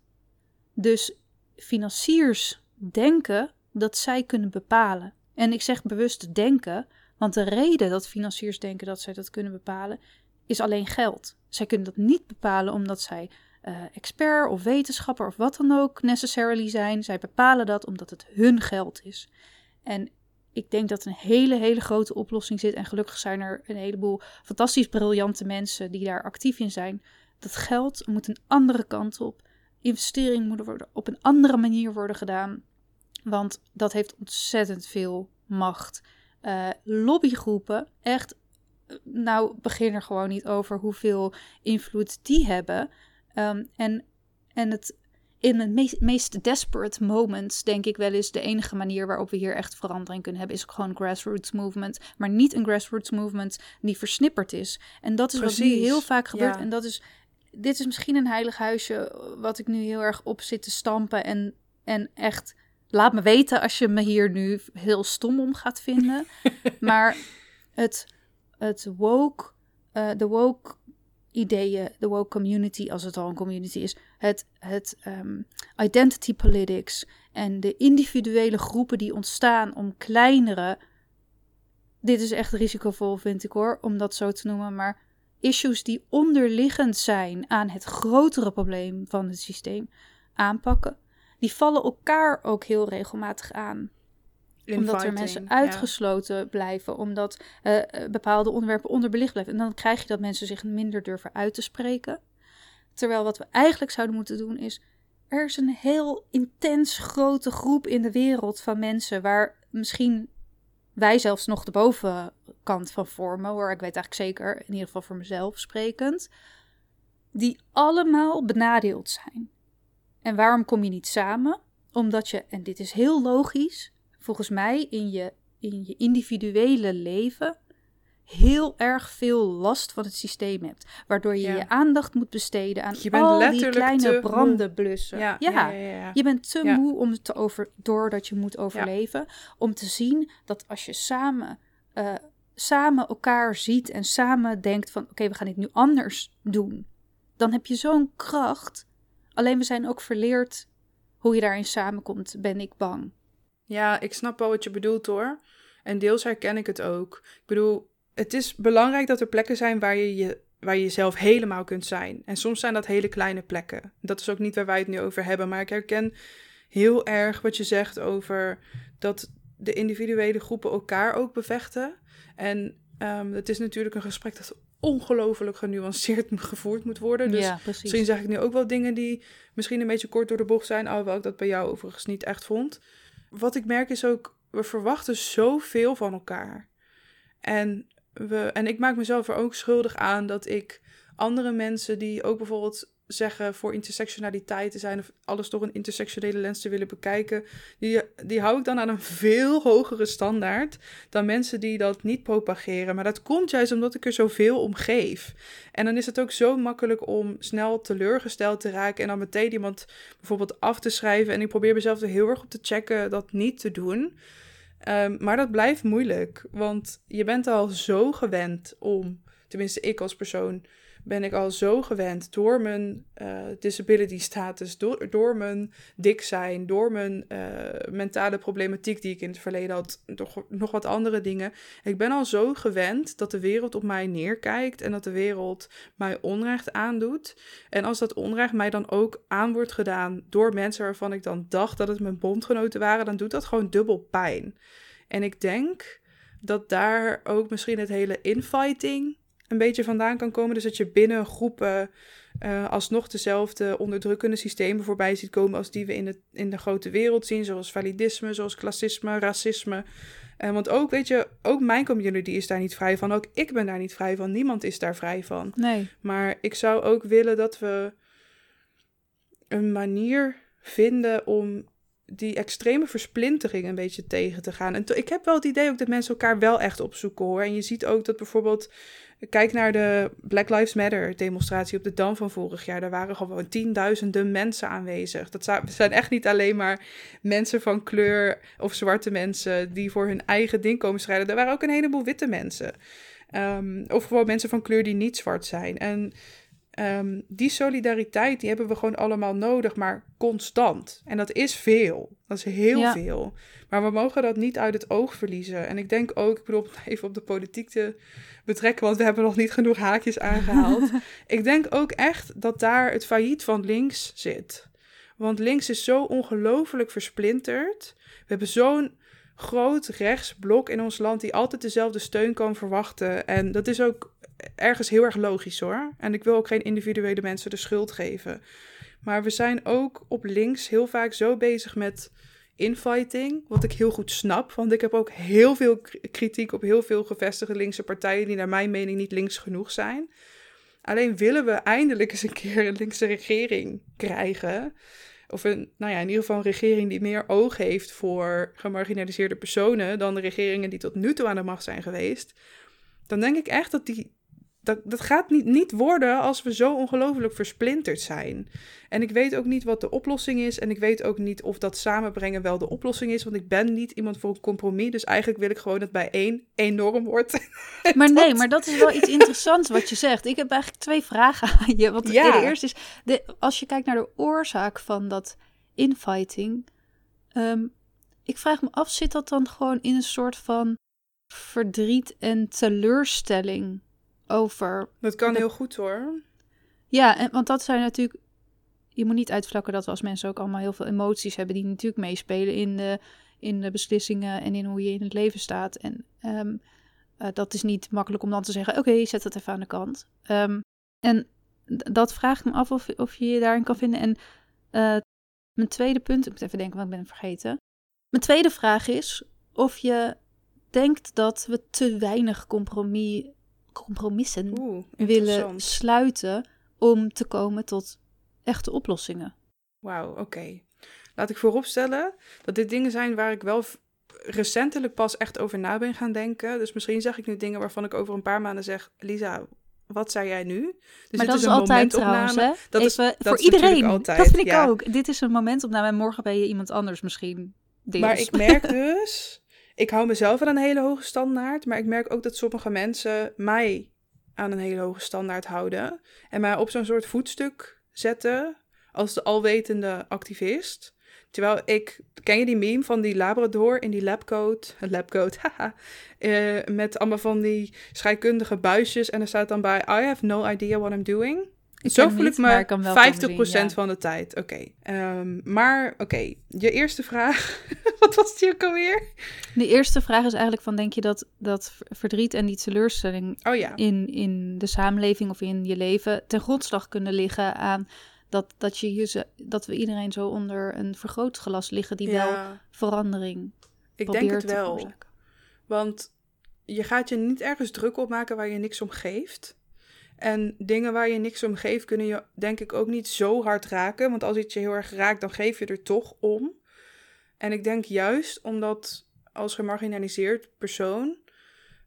Dus financiers denken dat zij kunnen bepalen. En ik zeg bewust denken, want de reden dat financiers denken dat zij dat kunnen bepalen, is alleen geld. Zij kunnen dat niet bepalen omdat zij uh, expert of wetenschapper of wat dan ook necessarily zijn. Zij bepalen dat omdat het hun geld is. En ik denk dat een hele, hele grote oplossing zit. En gelukkig zijn er een heleboel fantastisch briljante mensen die daar actief in zijn. Dat geld moet een andere kant op. Investeringen moeten worden op een andere manier worden gedaan. Want dat heeft ontzettend veel macht. Uh, lobbygroepen, echt, nou begin er gewoon niet over hoeveel invloed die hebben. Ehm, en, en het in de meest, meest desperate moments, denk ik wel eens, de enige manier waarop we hier echt verandering kunnen hebben, is gewoon grassroots movement. Maar niet een grassroots movement die versnipperd is. En dat is wat nu heel vaak gebeurt. En dat is, dit is misschien een heilig huisje wat ik nu heel erg op zit te stampen. En, en echt, laat me weten als je me hier nu heel stom om gaat vinden. maar het, het woke, uh, de woke ideeën, de woke community, als het al een community is, het, het um, identity politics en de individuele groepen die ontstaan om kleinere. Dit is echt risicovol, vind ik hoor, om dat zo te noemen, maar issues die onderliggend zijn aan het grotere probleem van het systeem aanpakken, die vallen elkaar ook heel regelmatig aan omdat er mensen uitgesloten blijven, omdat uh, bepaalde onderwerpen onderbelicht blijven. En dan krijg je dat mensen zich minder durven uit te spreken. Terwijl wat we eigenlijk zouden moeten doen is. Er is een heel intens grote groep in de wereld van mensen waar misschien wij zelfs nog de bovenkant van vormen, hoor. Ik weet eigenlijk zeker, in ieder geval voor mezelf sprekend, die allemaal benadeeld zijn. En waarom kom je niet samen? Omdat je, en dit is heel logisch, volgens mij in je, in je individuele leven heel erg veel last van het systeem hebt. Waardoor je je aandacht moet besteden aan je bent al die kleine branden blussen. Ja, ja, ja, je bent te moe om te over, doordat je moet overleven. Om te zien dat als je samen, uh, samen elkaar ziet en samen denkt van... oké, we gaan dit nu anders doen. Dan heb je zo'n kracht. Alleen we zijn ook verleerd hoe je daarin samenkomt, ben ik bang. Ja, ik snap wel wat je bedoelt hoor. En deels herken ik het ook. Ik bedoel, het is belangrijk dat er plekken zijn waar je, je, waar je jezelf helemaal kunt zijn. En soms zijn dat hele kleine plekken. Dat is ook niet waar wij het nu over hebben. Maar ik herken heel erg wat je zegt over dat de individuele groepen elkaar ook bevechten. En um, het is natuurlijk een gesprek dat ongelooflijk genuanceerd gevoerd moet worden. Dus ja, precies. misschien zeg ik nu ook wel dingen die misschien een beetje kort door de bocht zijn, alhoewel ik dat bij jou overigens niet echt vond. Wat ik merk is ook, we verwachten zoveel van elkaar. En, we, en ik maak mezelf er ook schuldig aan dat ik andere mensen die ook bijvoorbeeld zeggen voor intersectionaliteit te zijn of alles door een intersectionele lens te willen bekijken, die, die hou ik dan aan een veel hogere standaard dan mensen die dat niet propageren. Maar dat komt juist omdat ik er zoveel om geef. En dan is het ook zo makkelijk om snel teleurgesteld te raken en dan meteen iemand bijvoorbeeld af te schrijven. En ik probeer mezelf er heel erg op te checken dat niet te doen. Um, maar dat blijft moeilijk, want je bent al zo gewend om, tenminste ik als persoon, ben ik al zo gewend door mijn uh, disability status, door, door mijn dik zijn, door mijn uh, mentale problematiek die ik in het verleden had, nog, nog wat andere dingen. Ik ben al zo gewend dat de wereld op mij neerkijkt en dat de wereld mij onrecht aandoet. En als dat onrecht mij dan ook aan wordt gedaan door mensen waarvan ik dan dacht dat het mijn bondgenoten waren, dan doet dat gewoon dubbel pijn. En ik denk dat daar ook misschien het hele infighting een beetje vandaan kan komen. Dus dat je binnen groepen uh, alsnog dezelfde onderdrukkende systemen voorbij ziet komen als die we in de, in de grote wereld zien, zoals validisme, zoals klassisme, racisme. Uh, want ook, weet je, ook mijn community is daar niet vrij van. Ook ik ben daar niet vrij van. Niemand is daar vrij van. Nee. Maar ik zou ook willen dat we een manier vinden om die extreme versplintering een beetje tegen te gaan. En ik heb wel het idee ook dat mensen elkaar wel echt opzoeken hoor. En je ziet ook dat bijvoorbeeld Kijk naar de Black Lives Matter demonstratie op de Dam van vorig jaar. Daar waren gewoon tienduizenden mensen aanwezig. Dat zijn echt niet alleen maar mensen van kleur of zwarte mensen die voor hun eigen ding komen strijden. Er waren ook een heleboel witte mensen. Um, of gewoon mensen van kleur die niet zwart zijn. En um, die solidariteit, die hebben we gewoon allemaal nodig, maar constant. En dat is veel. Dat is heel ja. veel. Maar we mogen dat niet uit het oog verliezen. En ik denk ook, ik bedoel, even op de politiek te betrekken, want we hebben nog niet genoeg haakjes aangehaald. ik denk ook echt dat daar het failliet van links zit. Want links is zo ongelooflijk versplinterd. We hebben zo'n groot rechtsblok in ons land die altijd dezelfde steun kan verwachten. En dat is ook ergens heel erg logisch hoor. En ik wil ook geen individuele mensen de schuld geven. Maar we zijn ook op links heel vaak zo bezig met infighting, wat ik heel goed snap. Want ik heb ook heel veel kritiek op heel veel gevestigde linkse partijen die naar mijn mening niet links genoeg zijn. Alleen willen we eindelijk eens een keer een linkse regering krijgen. Of een, nou ja, in ieder geval een regering die meer oog heeft voor gemarginaliseerde personen dan de regeringen die tot nu toe aan de macht zijn geweest. Dan denk ik echt dat die dat, dat gaat niet, niet worden als we zo ongelooflijk versplinterd zijn. En ik weet ook niet wat de oplossing is. En ik weet ook niet of dat samenbrengen wel de oplossing is. Want ik ben niet iemand voor een compromis. Dus eigenlijk wil ik gewoon dat bij één enorm wordt. Maar nee, maar dat is wel iets interessants wat je zegt. Ik heb eigenlijk twee vragen aan je. Want ja. de eerste is, de, als je kijkt naar de oorzaak van dat infighting. Um, ik vraag me af, zit dat dan gewoon in een soort van verdriet en teleurstelling over. Dat kan heel goed hoor. Ja, en, want dat zijn natuurlijk. Je moet niet uitvlakken dat we als mensen ook allemaal heel veel emoties hebben die natuurlijk meespelen in de, in de beslissingen en in hoe je in het leven staat. En um, uh, dat is niet makkelijk om dan te zeggen: oké, okay, zet dat even aan de kant. Um, en dat vraagt me af of, of je je daarin kan vinden. En uh, mijn tweede punt, ik moet even denken, want ik ben het vergeten. Mijn tweede vraag is of je denkt dat we te weinig compromis compromissen Oeh, willen sluiten om te komen tot echte oplossingen. Wauw, oké. Laat ik vooropstellen dat dit dingen zijn waar ik wel recentelijk pas echt over na ben gaan denken. Dus misschien zeg ik nu dingen waarvan ik over een paar maanden zeg: Lisa, wat zei jij nu? Dus maar dat is, een altijd trouwens, hè? Dat is dat voor iedereen. Altijd, dat vind ik ook. Dit is een momentopname en morgen ben je iemand anders misschien. Deels. Maar ik merk dus ik hou mezelf aan een hele hoge standaard, maar ik merk ook dat sommige mensen mij aan een hele hoge standaard houden en mij op zo'n soort voetstuk zetten als de alwetende activist. Terwijl ik, ken je die meme van die Labrador in die labcoat? Een labcoat, haha. Uh, met allemaal van die scheikundige buisjes. En er staat dan bij: I have no idea what I'm doing. Ik Zo voel ik me 50% van de tijd. Oké. Okay. Um, maar oké, okay. je eerste vraag Wat was die ook alweer? De eerste vraag is eigenlijk van, denk je dat, dat verdriet en die teleurstelling Oh ja. in, in de samenleving of in je leven ten grondslag kunnen liggen aan dat, dat, je dat we iedereen zo onder een vergrootglas liggen die wel verandering Ik probeert denk het wel. Want je gaat je niet ergens druk op maken waar je niks om geeft. En dingen waar je niks om geeft kunnen je denk ik ook niet zo hard raken. Want als iets je heel erg raakt, dan geef je er toch om. En ik denk juist omdat als gemarginaliseerd persoon,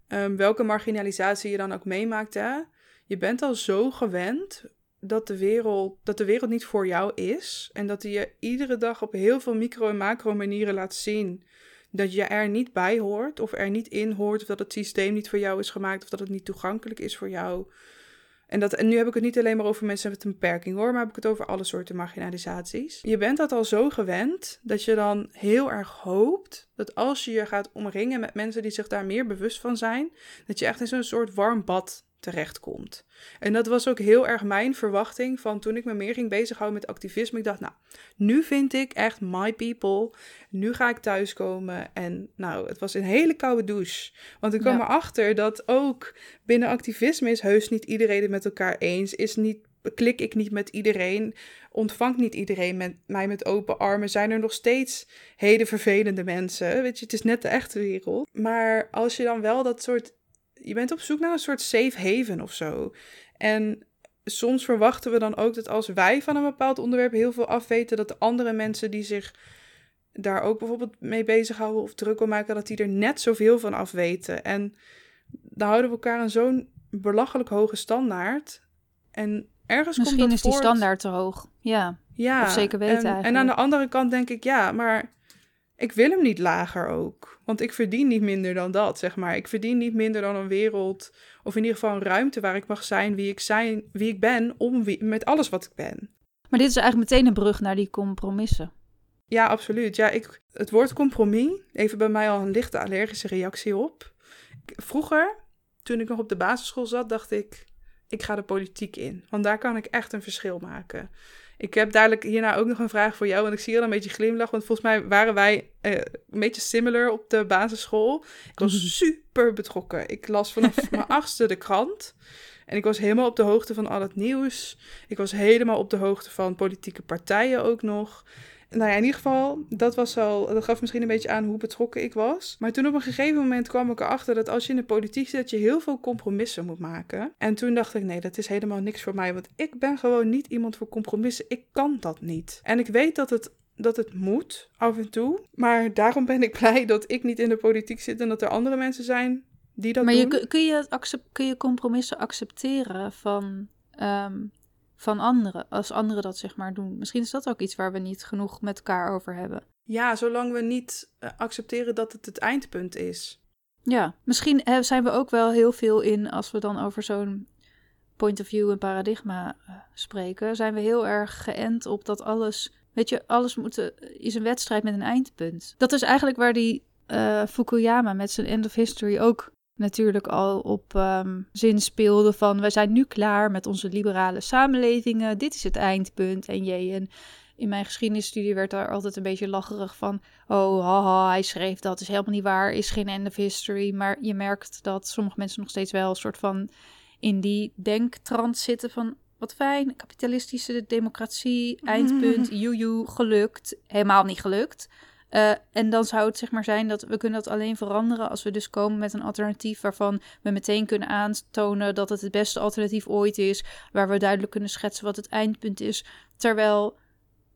ehm, welke marginalisatie je dan ook meemaakt, hè, je bent al zo gewend dat de, wereld, dat de wereld niet voor jou is. En dat die je iedere dag op heel veel micro- en macro manieren laat zien dat je er niet bij hoort, of er niet in hoort, of dat het systeem niet voor jou is gemaakt, of dat het niet toegankelijk is voor jou. En, dat, en nu heb ik het niet alleen maar over mensen met een beperking hoor, maar heb ik het over alle soorten marginalisaties. Je bent dat al zo gewend dat je dan heel erg hoopt dat als je je gaat omringen met mensen die zich daar meer bewust van zijn, dat je echt in zo'n soort warm bad terechtkomt. En dat was ook heel erg mijn verwachting van toen ik me meer ging bezighouden met activisme. Ik dacht, nou, nu vind ik echt my people. Nu ga ik thuiskomen. En nou, het was een hele koude douche. Want ik kwam Ja. erachter dat ook binnen activisme is heus niet iedereen het met elkaar eens. Is niet, klik ik niet met iedereen. Ontvangt niet iedereen met, mij met open armen. Zijn er nog steeds hele vervelende mensen. Weet je, het is net de echte wereld. Maar als je dan wel dat soort... Je bent op zoek naar een soort safe haven of zo. En soms verwachten we dan ook dat als wij van een bepaald onderwerp heel veel afweten, dat de andere mensen die zich daar ook bijvoorbeeld mee bezighouden of druk om maken, dat die er net zoveel van afweten. En dan houden we elkaar aan zo'n belachelijk hoge standaard. En ergens Misschien komt dat is die standaard te hoog. Ja, Ja, of zeker weten en, en eigenlijk. aan de andere kant denk ik, ja, maar ik wil hem niet lager ook. Want ik verdien niet minder dan dat, zeg maar. Ik verdien niet minder dan een wereld, of in ieder geval een ruimte waar ik mag zijn wie ik, zijn, wie ik ben, om wie, met alles wat ik ben. maar dit is eigenlijk meteen een brug naar die compromissen. Ja, absoluut. Ja, ik, het woord compromis, even bij mij al een lichte allergische reactie op. Vroeger, toen ik nog op de basisschool zat, dacht ik, ik ga de politiek in. Want daar kan ik echt een verschil maken. Ik heb dadelijk hierna ook nog een vraag voor jou, want ik zie al een beetje glimlachen. Want volgens mij waren wij eh, een beetje similar op de basisschool. Ik was super betrokken. Ik las vanaf mijn achtste de krant. En ik was helemaal op de hoogte van al het nieuws. Ik was helemaal op de hoogte van politieke partijen ook nog. Nou ja, in ieder geval, dat was al, dat gaf misschien een beetje aan hoe betrokken ik was. Maar toen op een gegeven moment kwam ik erachter dat als je in de politiek zit, je heel veel compromissen moet maken. En toen dacht ik, nee, dat is helemaal niks voor mij, want ik ben gewoon niet iemand voor compromissen. Ik kan dat niet. En ik weet dat het dat het moet, af en toe. Maar daarom ben ik blij dat ik niet in de politiek zit en dat er andere mensen zijn die dat maar doen. kun- kun, je kun je compromissen accepteren van, ehm, van anderen, als anderen dat zeg maar doen? Misschien is dat ook iets waar we niet genoeg met elkaar over hebben. Ja, zolang we niet eh, accepteren dat het het eindpunt is. Ja, misschien eh, zijn we ook wel heel veel in, als we dan over zo'n point of view en paradigma eh, spreken, zijn we heel erg geënt op dat alles, weet je, alles moet, is een wedstrijd met een eindpunt. Dat is eigenlijk waar die Fukuyama met zijn End of History ook natuurlijk al op ehm, zin speelde van wij zijn nu klaar met onze liberale samenlevingen, dit is het eindpunt en jee. En in mijn geschiedenisstudie werd daar altijd een beetje lacherig van, oh haha, hij schreef dat, is helemaal niet waar, is geen end of history. Maar je merkt dat sommige mensen nog steeds wel een soort van in die denktrand zitten van, wat fijn, kapitalistische democratie, eindpunt, joejoe, gelukt. Helemaal niet gelukt. Eh, en dan zou het zeg maar zijn dat we kunnen dat alleen veranderen als we dus komen met een alternatief waarvan we meteen kunnen aantonen dat het het beste alternatief ooit is, waar we duidelijk kunnen schetsen wat het eindpunt is. Terwijl,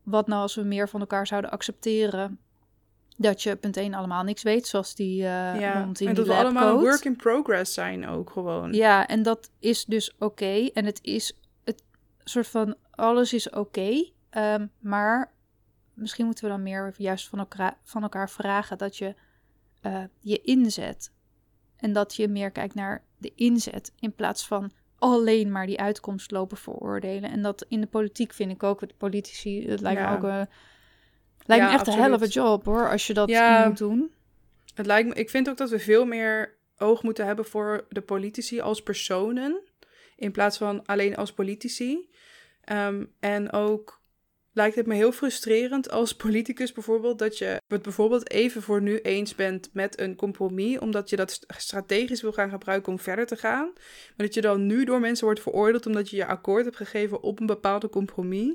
wat nou als we meer van elkaar zouden accepteren dat je punt 1 allemaal niks weet, zoals die eh ja, in en die dat we allemaal work in progress zijn ook gewoon. Ja, en dat is dus oké. En het is het soort van alles is oké. ehm, maar misschien moeten we dan meer juist van elkaar, van elkaar vragen dat je eh, je inzet. En dat je meer kijkt naar de inzet in plaats van alleen maar die uitkomst lopen veroordelen. En dat in de politiek vind ik ook, de politici, het lijkt Ja. me ook een, lijkt Ja, me echt een hell of a job hoor, als je dat Ja. moet doen. Het lijkt me, ik vind ook dat we veel meer oog moeten hebben voor de politici als personen. In plaats van alleen als politici. Ehm, en ook lijkt het me heel frustrerend als politicus bijvoorbeeld dat je het bijvoorbeeld even voor nu eens bent met een compromis, omdat je dat strategisch wil gaan gebruiken om verder te gaan, maar dat je dan nu door mensen wordt veroordeeld omdat je je akkoord hebt gegeven op een bepaalde compromis.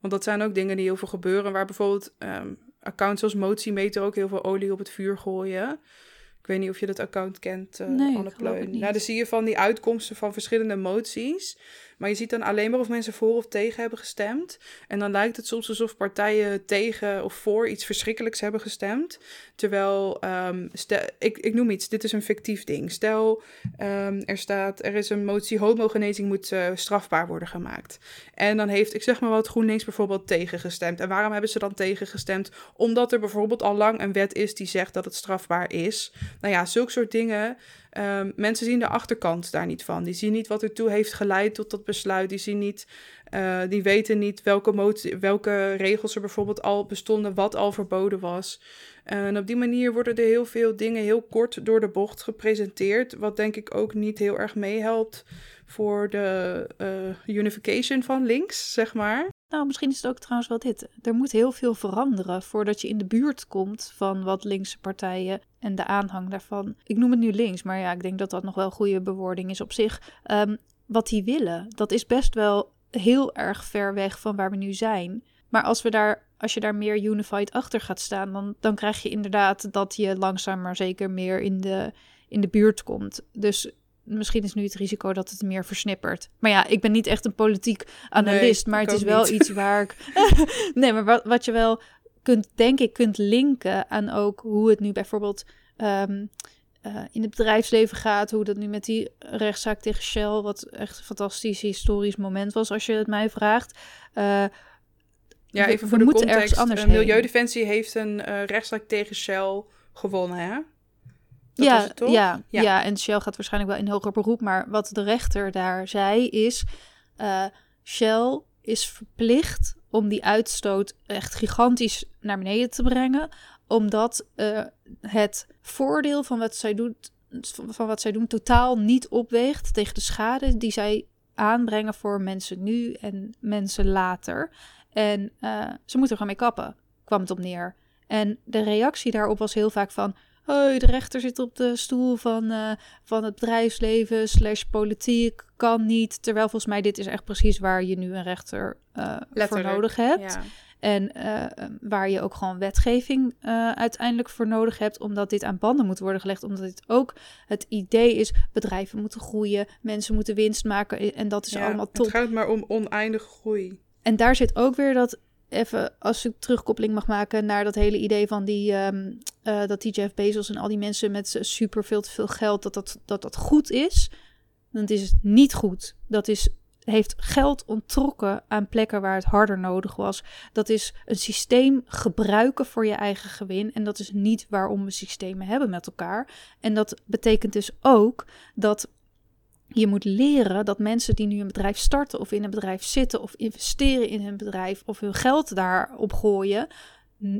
Want dat zijn ook dingen die heel veel gebeuren, waar bijvoorbeeld um, accounts zoals Motiemeter ook heel veel olie op het vuur gooien. Ik weet niet of je dat account kent, uh, nee, Anne Pleun. Nou, dan zie je van die uitkomsten van verschillende moties. Maar je ziet dan alleen maar of mensen voor of tegen hebben gestemd. En dan lijkt het soms alsof partijen tegen of voor iets verschrikkelijks hebben gestemd. Terwijl, um, ik, ik noem iets, dit is een fictief ding. Stel, um, er staat, er is een motie, homogenezing moet uh, strafbaar worden gemaakt. En dan heeft, ik zeg maar wat, GroenLinks bijvoorbeeld tegengestemd. En waarom hebben ze dan tegengestemd? Omdat er bijvoorbeeld al lang een wet is die zegt dat het strafbaar is. Nou ja, zulke soort dingen Um, mensen zien de achterkant daar niet van. Die zien niet wat ertoe heeft geleid tot dat besluit. Die, zien niet, uh, die weten niet welke, welke regels er bijvoorbeeld al bestonden, wat al verboden was. En op die manier worden er heel veel dingen heel kort door de bocht gepresenteerd. Wat denk ik ook niet heel erg meehelpt voor de uh, unification van links, zeg maar. Nou, misschien is het ook trouwens wel dit. Er moet heel veel veranderen voordat je in de buurt komt van wat linkse partijen en de aanhang daarvan. Ik noem het nu links, maar ja, ik denk dat dat nog wel goede bewoording is op zich. Um, wat die willen, dat is best wel heel erg ver weg van waar we nu zijn. Maar als, we daar, als je daar meer unified achter gaat staan, dan, dan krijg je inderdaad dat je langzaam maar zeker meer in de, in de buurt komt. Dus misschien is nu het risico dat het meer versnippert. Maar ja, ik ben niet echt een politiek analist, maar het is wel iets waar ik. nee, maar wat, wat je wel kunt, denk ik, kunt linken aan ook hoe het nu bijvoorbeeld. Ehm, eh, in het bedrijfsleven gaat, hoe dat nu met die rechtszaak tegen Shell, wat echt een fantastisch historisch moment was, als je het mij vraagt. Uh, ja, even voor de context. Ergens anders Milieudefensie heeft een uh, rechtszaak tegen Shell gewonnen, hè? ja, ja, ja, ja. en Shell gaat waarschijnlijk wel in hoger beroep. Maar wat de rechter daar zei is... Shell is verplicht om die uitstoot echt gigantisch naar beneden te brengen. Omdat uh, het voordeel van wat zij doet van wat zij doen totaal niet opweegt tegen de schade die zij aanbrengen voor mensen nu en mensen later. En uh, ze moeten er gewoon mee kappen, kwam het op neer. En de reactie daarop was heel vaak van de rechter zit op de stoel van, uh, van het bedrijfsleven slash politiek, kan niet. Terwijl volgens mij dit is echt precies waar je nu een rechter uh, voor nodig hebt. Ja. En uh, waar je ook gewoon wetgeving uiteindelijk voor nodig hebt, omdat dit aan banden moet worden gelegd. Omdat dit ook het idee is: bedrijven moeten groeien, mensen moeten winst maken. En dat is allemaal top. Het gaat maar om oneindige groei. En daar zit ook weer dat even als ik terugkoppeling mag maken naar dat hele idee van die, um, uh, dat die Jeff Bezos en al die mensen met super veel te veel geld, dat dat, dat, dat goed is. Dan is het niet goed. Dat is, heeft geld onttrokken aan plekken waar het harder nodig was. Dat is een systeem gebruiken voor je eigen gewin. En dat is niet waarom we systemen hebben met elkaar. En dat betekent dus ook dat je moet leren dat mensen die nu een bedrijf starten of in een bedrijf zitten of investeren in hun bedrijf of hun geld daarop gooien,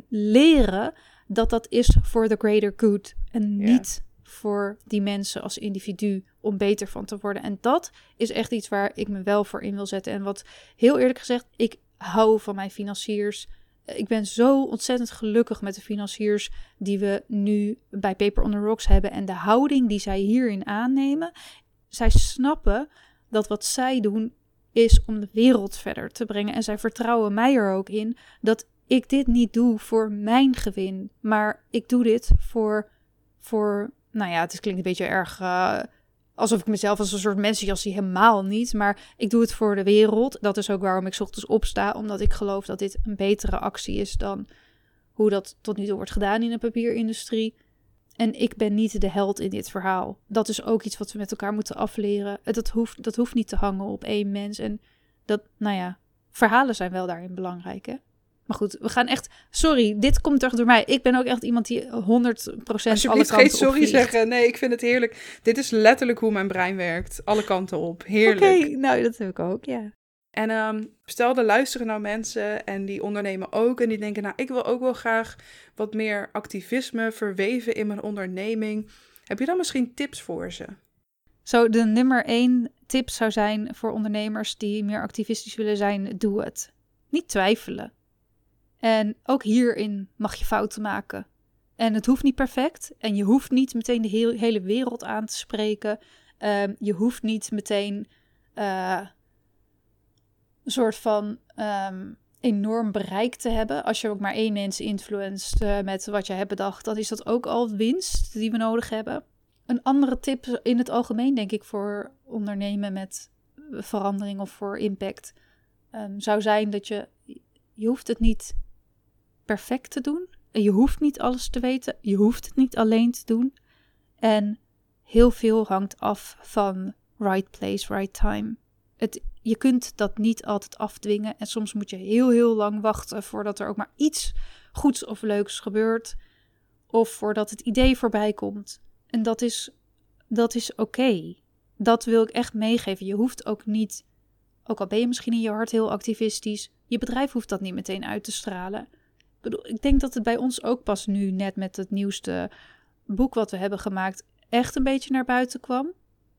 leren dat dat is voor the greater good en niet voor die mensen als individu om beter van te worden. En dat is echt iets waar ik me wel voor in wil zetten. En wat heel eerlijk gezegd, ik hou van mijn financiers. Ik ben zo ontzettend gelukkig met de financiers die we nu bij Paper on the Rocks hebben. En de houding die zij hierin aannemen zij snappen dat wat zij doen is om de wereld verder te brengen. En zij vertrouwen mij er ook in dat ik dit niet doe voor mijn gewin, maar ik doe dit voor, voor nou ja, het klinkt een beetje erg uh, alsof ik mezelf als een soort mens zie, helemaal niet. Maar ik doe het voor de wereld. Dat is ook waarom ik ochtends opsta, omdat ik geloof dat dit een betere actie is dan hoe dat tot nu toe wordt gedaan in de papierindustrie. En ik ben niet de held in dit verhaal. Dat is ook iets wat we met elkaar moeten afleren. Dat hoeft, dat hoeft niet te hangen op één mens. En dat, nou ja, verhalen zijn wel daarin belangrijk, hè? Maar goed, we gaan echt. Sorry, dit komt toch door mij. Ik ben ook echt iemand die 100% Alsjeblieft, alle kanten geen sorry zeggen. Nee, ik vind het heerlijk. Dit is letterlijk hoe mijn brein werkt. Alle kanten op. Heerlijk. Oké, nou dat heb ik ook, ja. En um, stel, er luisteren nou mensen en die ondernemen ook. En die denken, nou, ik wil ook wel graag wat meer activisme verweven in mijn onderneming. Heb je dan misschien tips voor ze? Zo, de nummer één tip zou zijn voor ondernemers die meer activistisch willen zijn: doe het. Niet twijfelen. En ook hierin mag je fouten maken. En het hoeft niet perfect. En je hoeft niet meteen de hele wereld aan te spreken. Ehm, je hoeft niet meteen uh, een soort van ehm, enorm bereik te hebben. Als je ook maar één mens influenced uh, met wat je hebt bedacht, dan is dat ook al winst die we nodig hebben. Een andere tip in het algemeen, denk ik, voor ondernemen met verandering of voor impact, um, zou zijn dat je, je hoeft het niet perfect te doen. En je hoeft niet alles te weten. Je hoeft het niet alleen te doen. En heel veel hangt af van right place, right time. Het, je kunt dat niet altijd afdwingen. En soms moet je heel, heel lang wachten voordat er ook maar iets goeds of leuks gebeurt. Of voordat het idee voorbij komt. En dat is, dat is oké. Dat wil ik echt meegeven. Je hoeft ook niet, ook al ben je misschien in je hart heel activistisch, je bedrijf hoeft dat niet meteen uit te stralen. Bedoel, ik denk dat het bij ons ook pas nu, net met het nieuwste boek wat we hebben gemaakt, echt een beetje naar buiten kwam.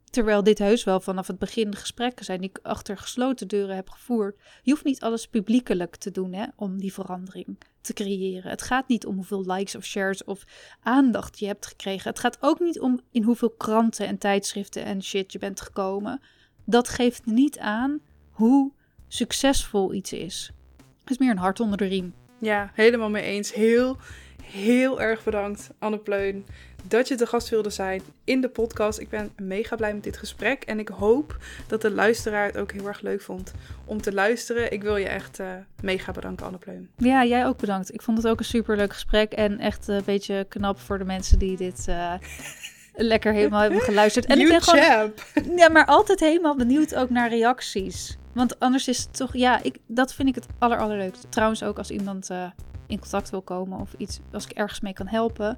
Terwijl dit heus wel vanaf het begin gesprekken zijn die ik achter gesloten deuren heb gevoerd. Je hoeft niet alles publiekelijk te doen hè, om die verandering te creëren. Het gaat niet om hoeveel likes of shares of aandacht je hebt gekregen. Het gaat ook niet om in hoeveel kranten en tijdschriften en shit je bent gekomen. Dat geeft niet aan hoe succesvol iets is. Het is meer een hart onder de riem. Ja, helemaal mee eens. Heel, heel erg bedankt, Anne Pleun dat je de gast wilde zijn in de podcast. Ik ben mega blij met dit gesprek. En ik hoop dat de luisteraar het ook heel erg leuk vond om te luisteren. Ik wil je echt uh, mega bedanken, Anne Pleum. Ja, jij ook bedankt. Ik vond het ook een super leuk gesprek. En echt een beetje knap voor de mensen die dit. Uh, lekker helemaal hebben geluisterd. En you ik ben gewoon, ja, maar altijd helemaal benieuwd ook naar reacties. Want anders is het toch, ja, ik, dat vind ik het aller, allerleukste. Trouwens ook als iemand uh, in contact wil komen of iets, als ik ergens mee kan helpen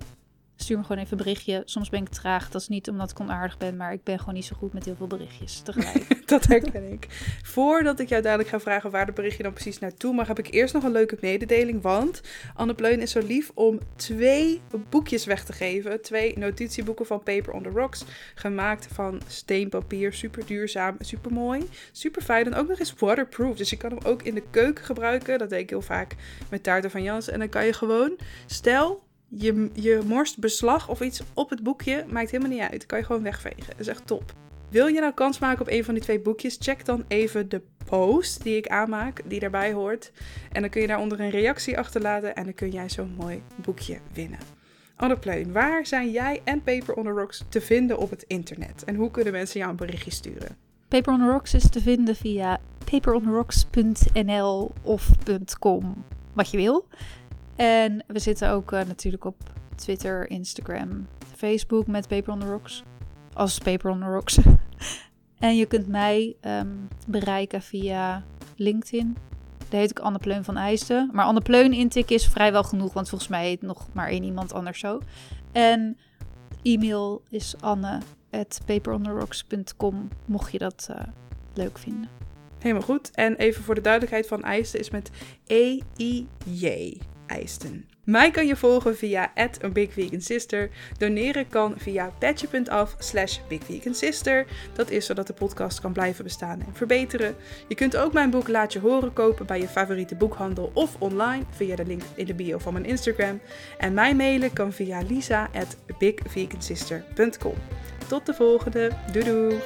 stuur me gewoon even een berichtje. Soms ben ik traag. Dat is niet omdat ik onaardig ben, maar ik ben gewoon niet zo goed met heel veel berichtjes tegelijk. dat herken ik. Voordat ik jou dadelijk ga vragen waar de berichtje dan precies naartoe mag, heb ik eerst nog een leuke mededeling. Want Anne Pleun is zo lief om twee boekjes weg te geven. Twee notitieboeken van Paper on the Rocks. Gemaakt van steenpapier. Super duurzaam, super mooi. Super fijn. En ook nog eens waterproof. Dus je kan hem ook in de keuken gebruiken. Dat deed ik heel vaak met taarten van Jans. En dan kan je gewoon, stel je, je morst beslag of iets op het boekje, maakt helemaal niet uit. kan je gewoon wegvegen. Dat is echt top. Wil je nou kans maken op een van die twee boekjes? Check dan even de post die ik aanmaak, die daarbij hoort. En dan kun je daaronder een reactie achterlaten en dan kun jij zo'n mooi boekje winnen. Anne Pleun, waar zijn jij en Paper on the Rocks te vinden op het internet? En hoe kunnen mensen jou een berichtje sturen? Paper on Rocks is te vinden via paperontherocks.nl of .com, wat je wil. En we zitten ook uh, natuurlijk op Twitter, Instagram, Facebook met Paper on the Rocks. Als Paper on the Rocks. en je kunt mij um, bereiken via LinkedIn. Daar heet ik Anne Pleun van IJsden. Maar Anne Pleun intikken is vrijwel genoeg, want volgens mij heet nog maar één iemand anders zo. En e-mail is anne.paperontherocks.com, mocht je dat uh, leuk vinden. Helemaal goed. En even voor de duidelijkheid van IJsden is met E-I-J Mij kan je volgen via @bigvegansister. Doneren kan via patje.af slash bigvegansister. Dat is zodat de podcast kan blijven bestaan en verbeteren. Je kunt ook mijn boek Laat je horen kopen bij je favoriete boekhandel of online via de link in de bio van mijn Instagram. En mij mailen kan via lisa@bigvegansister.com. Tot de volgende. Doei!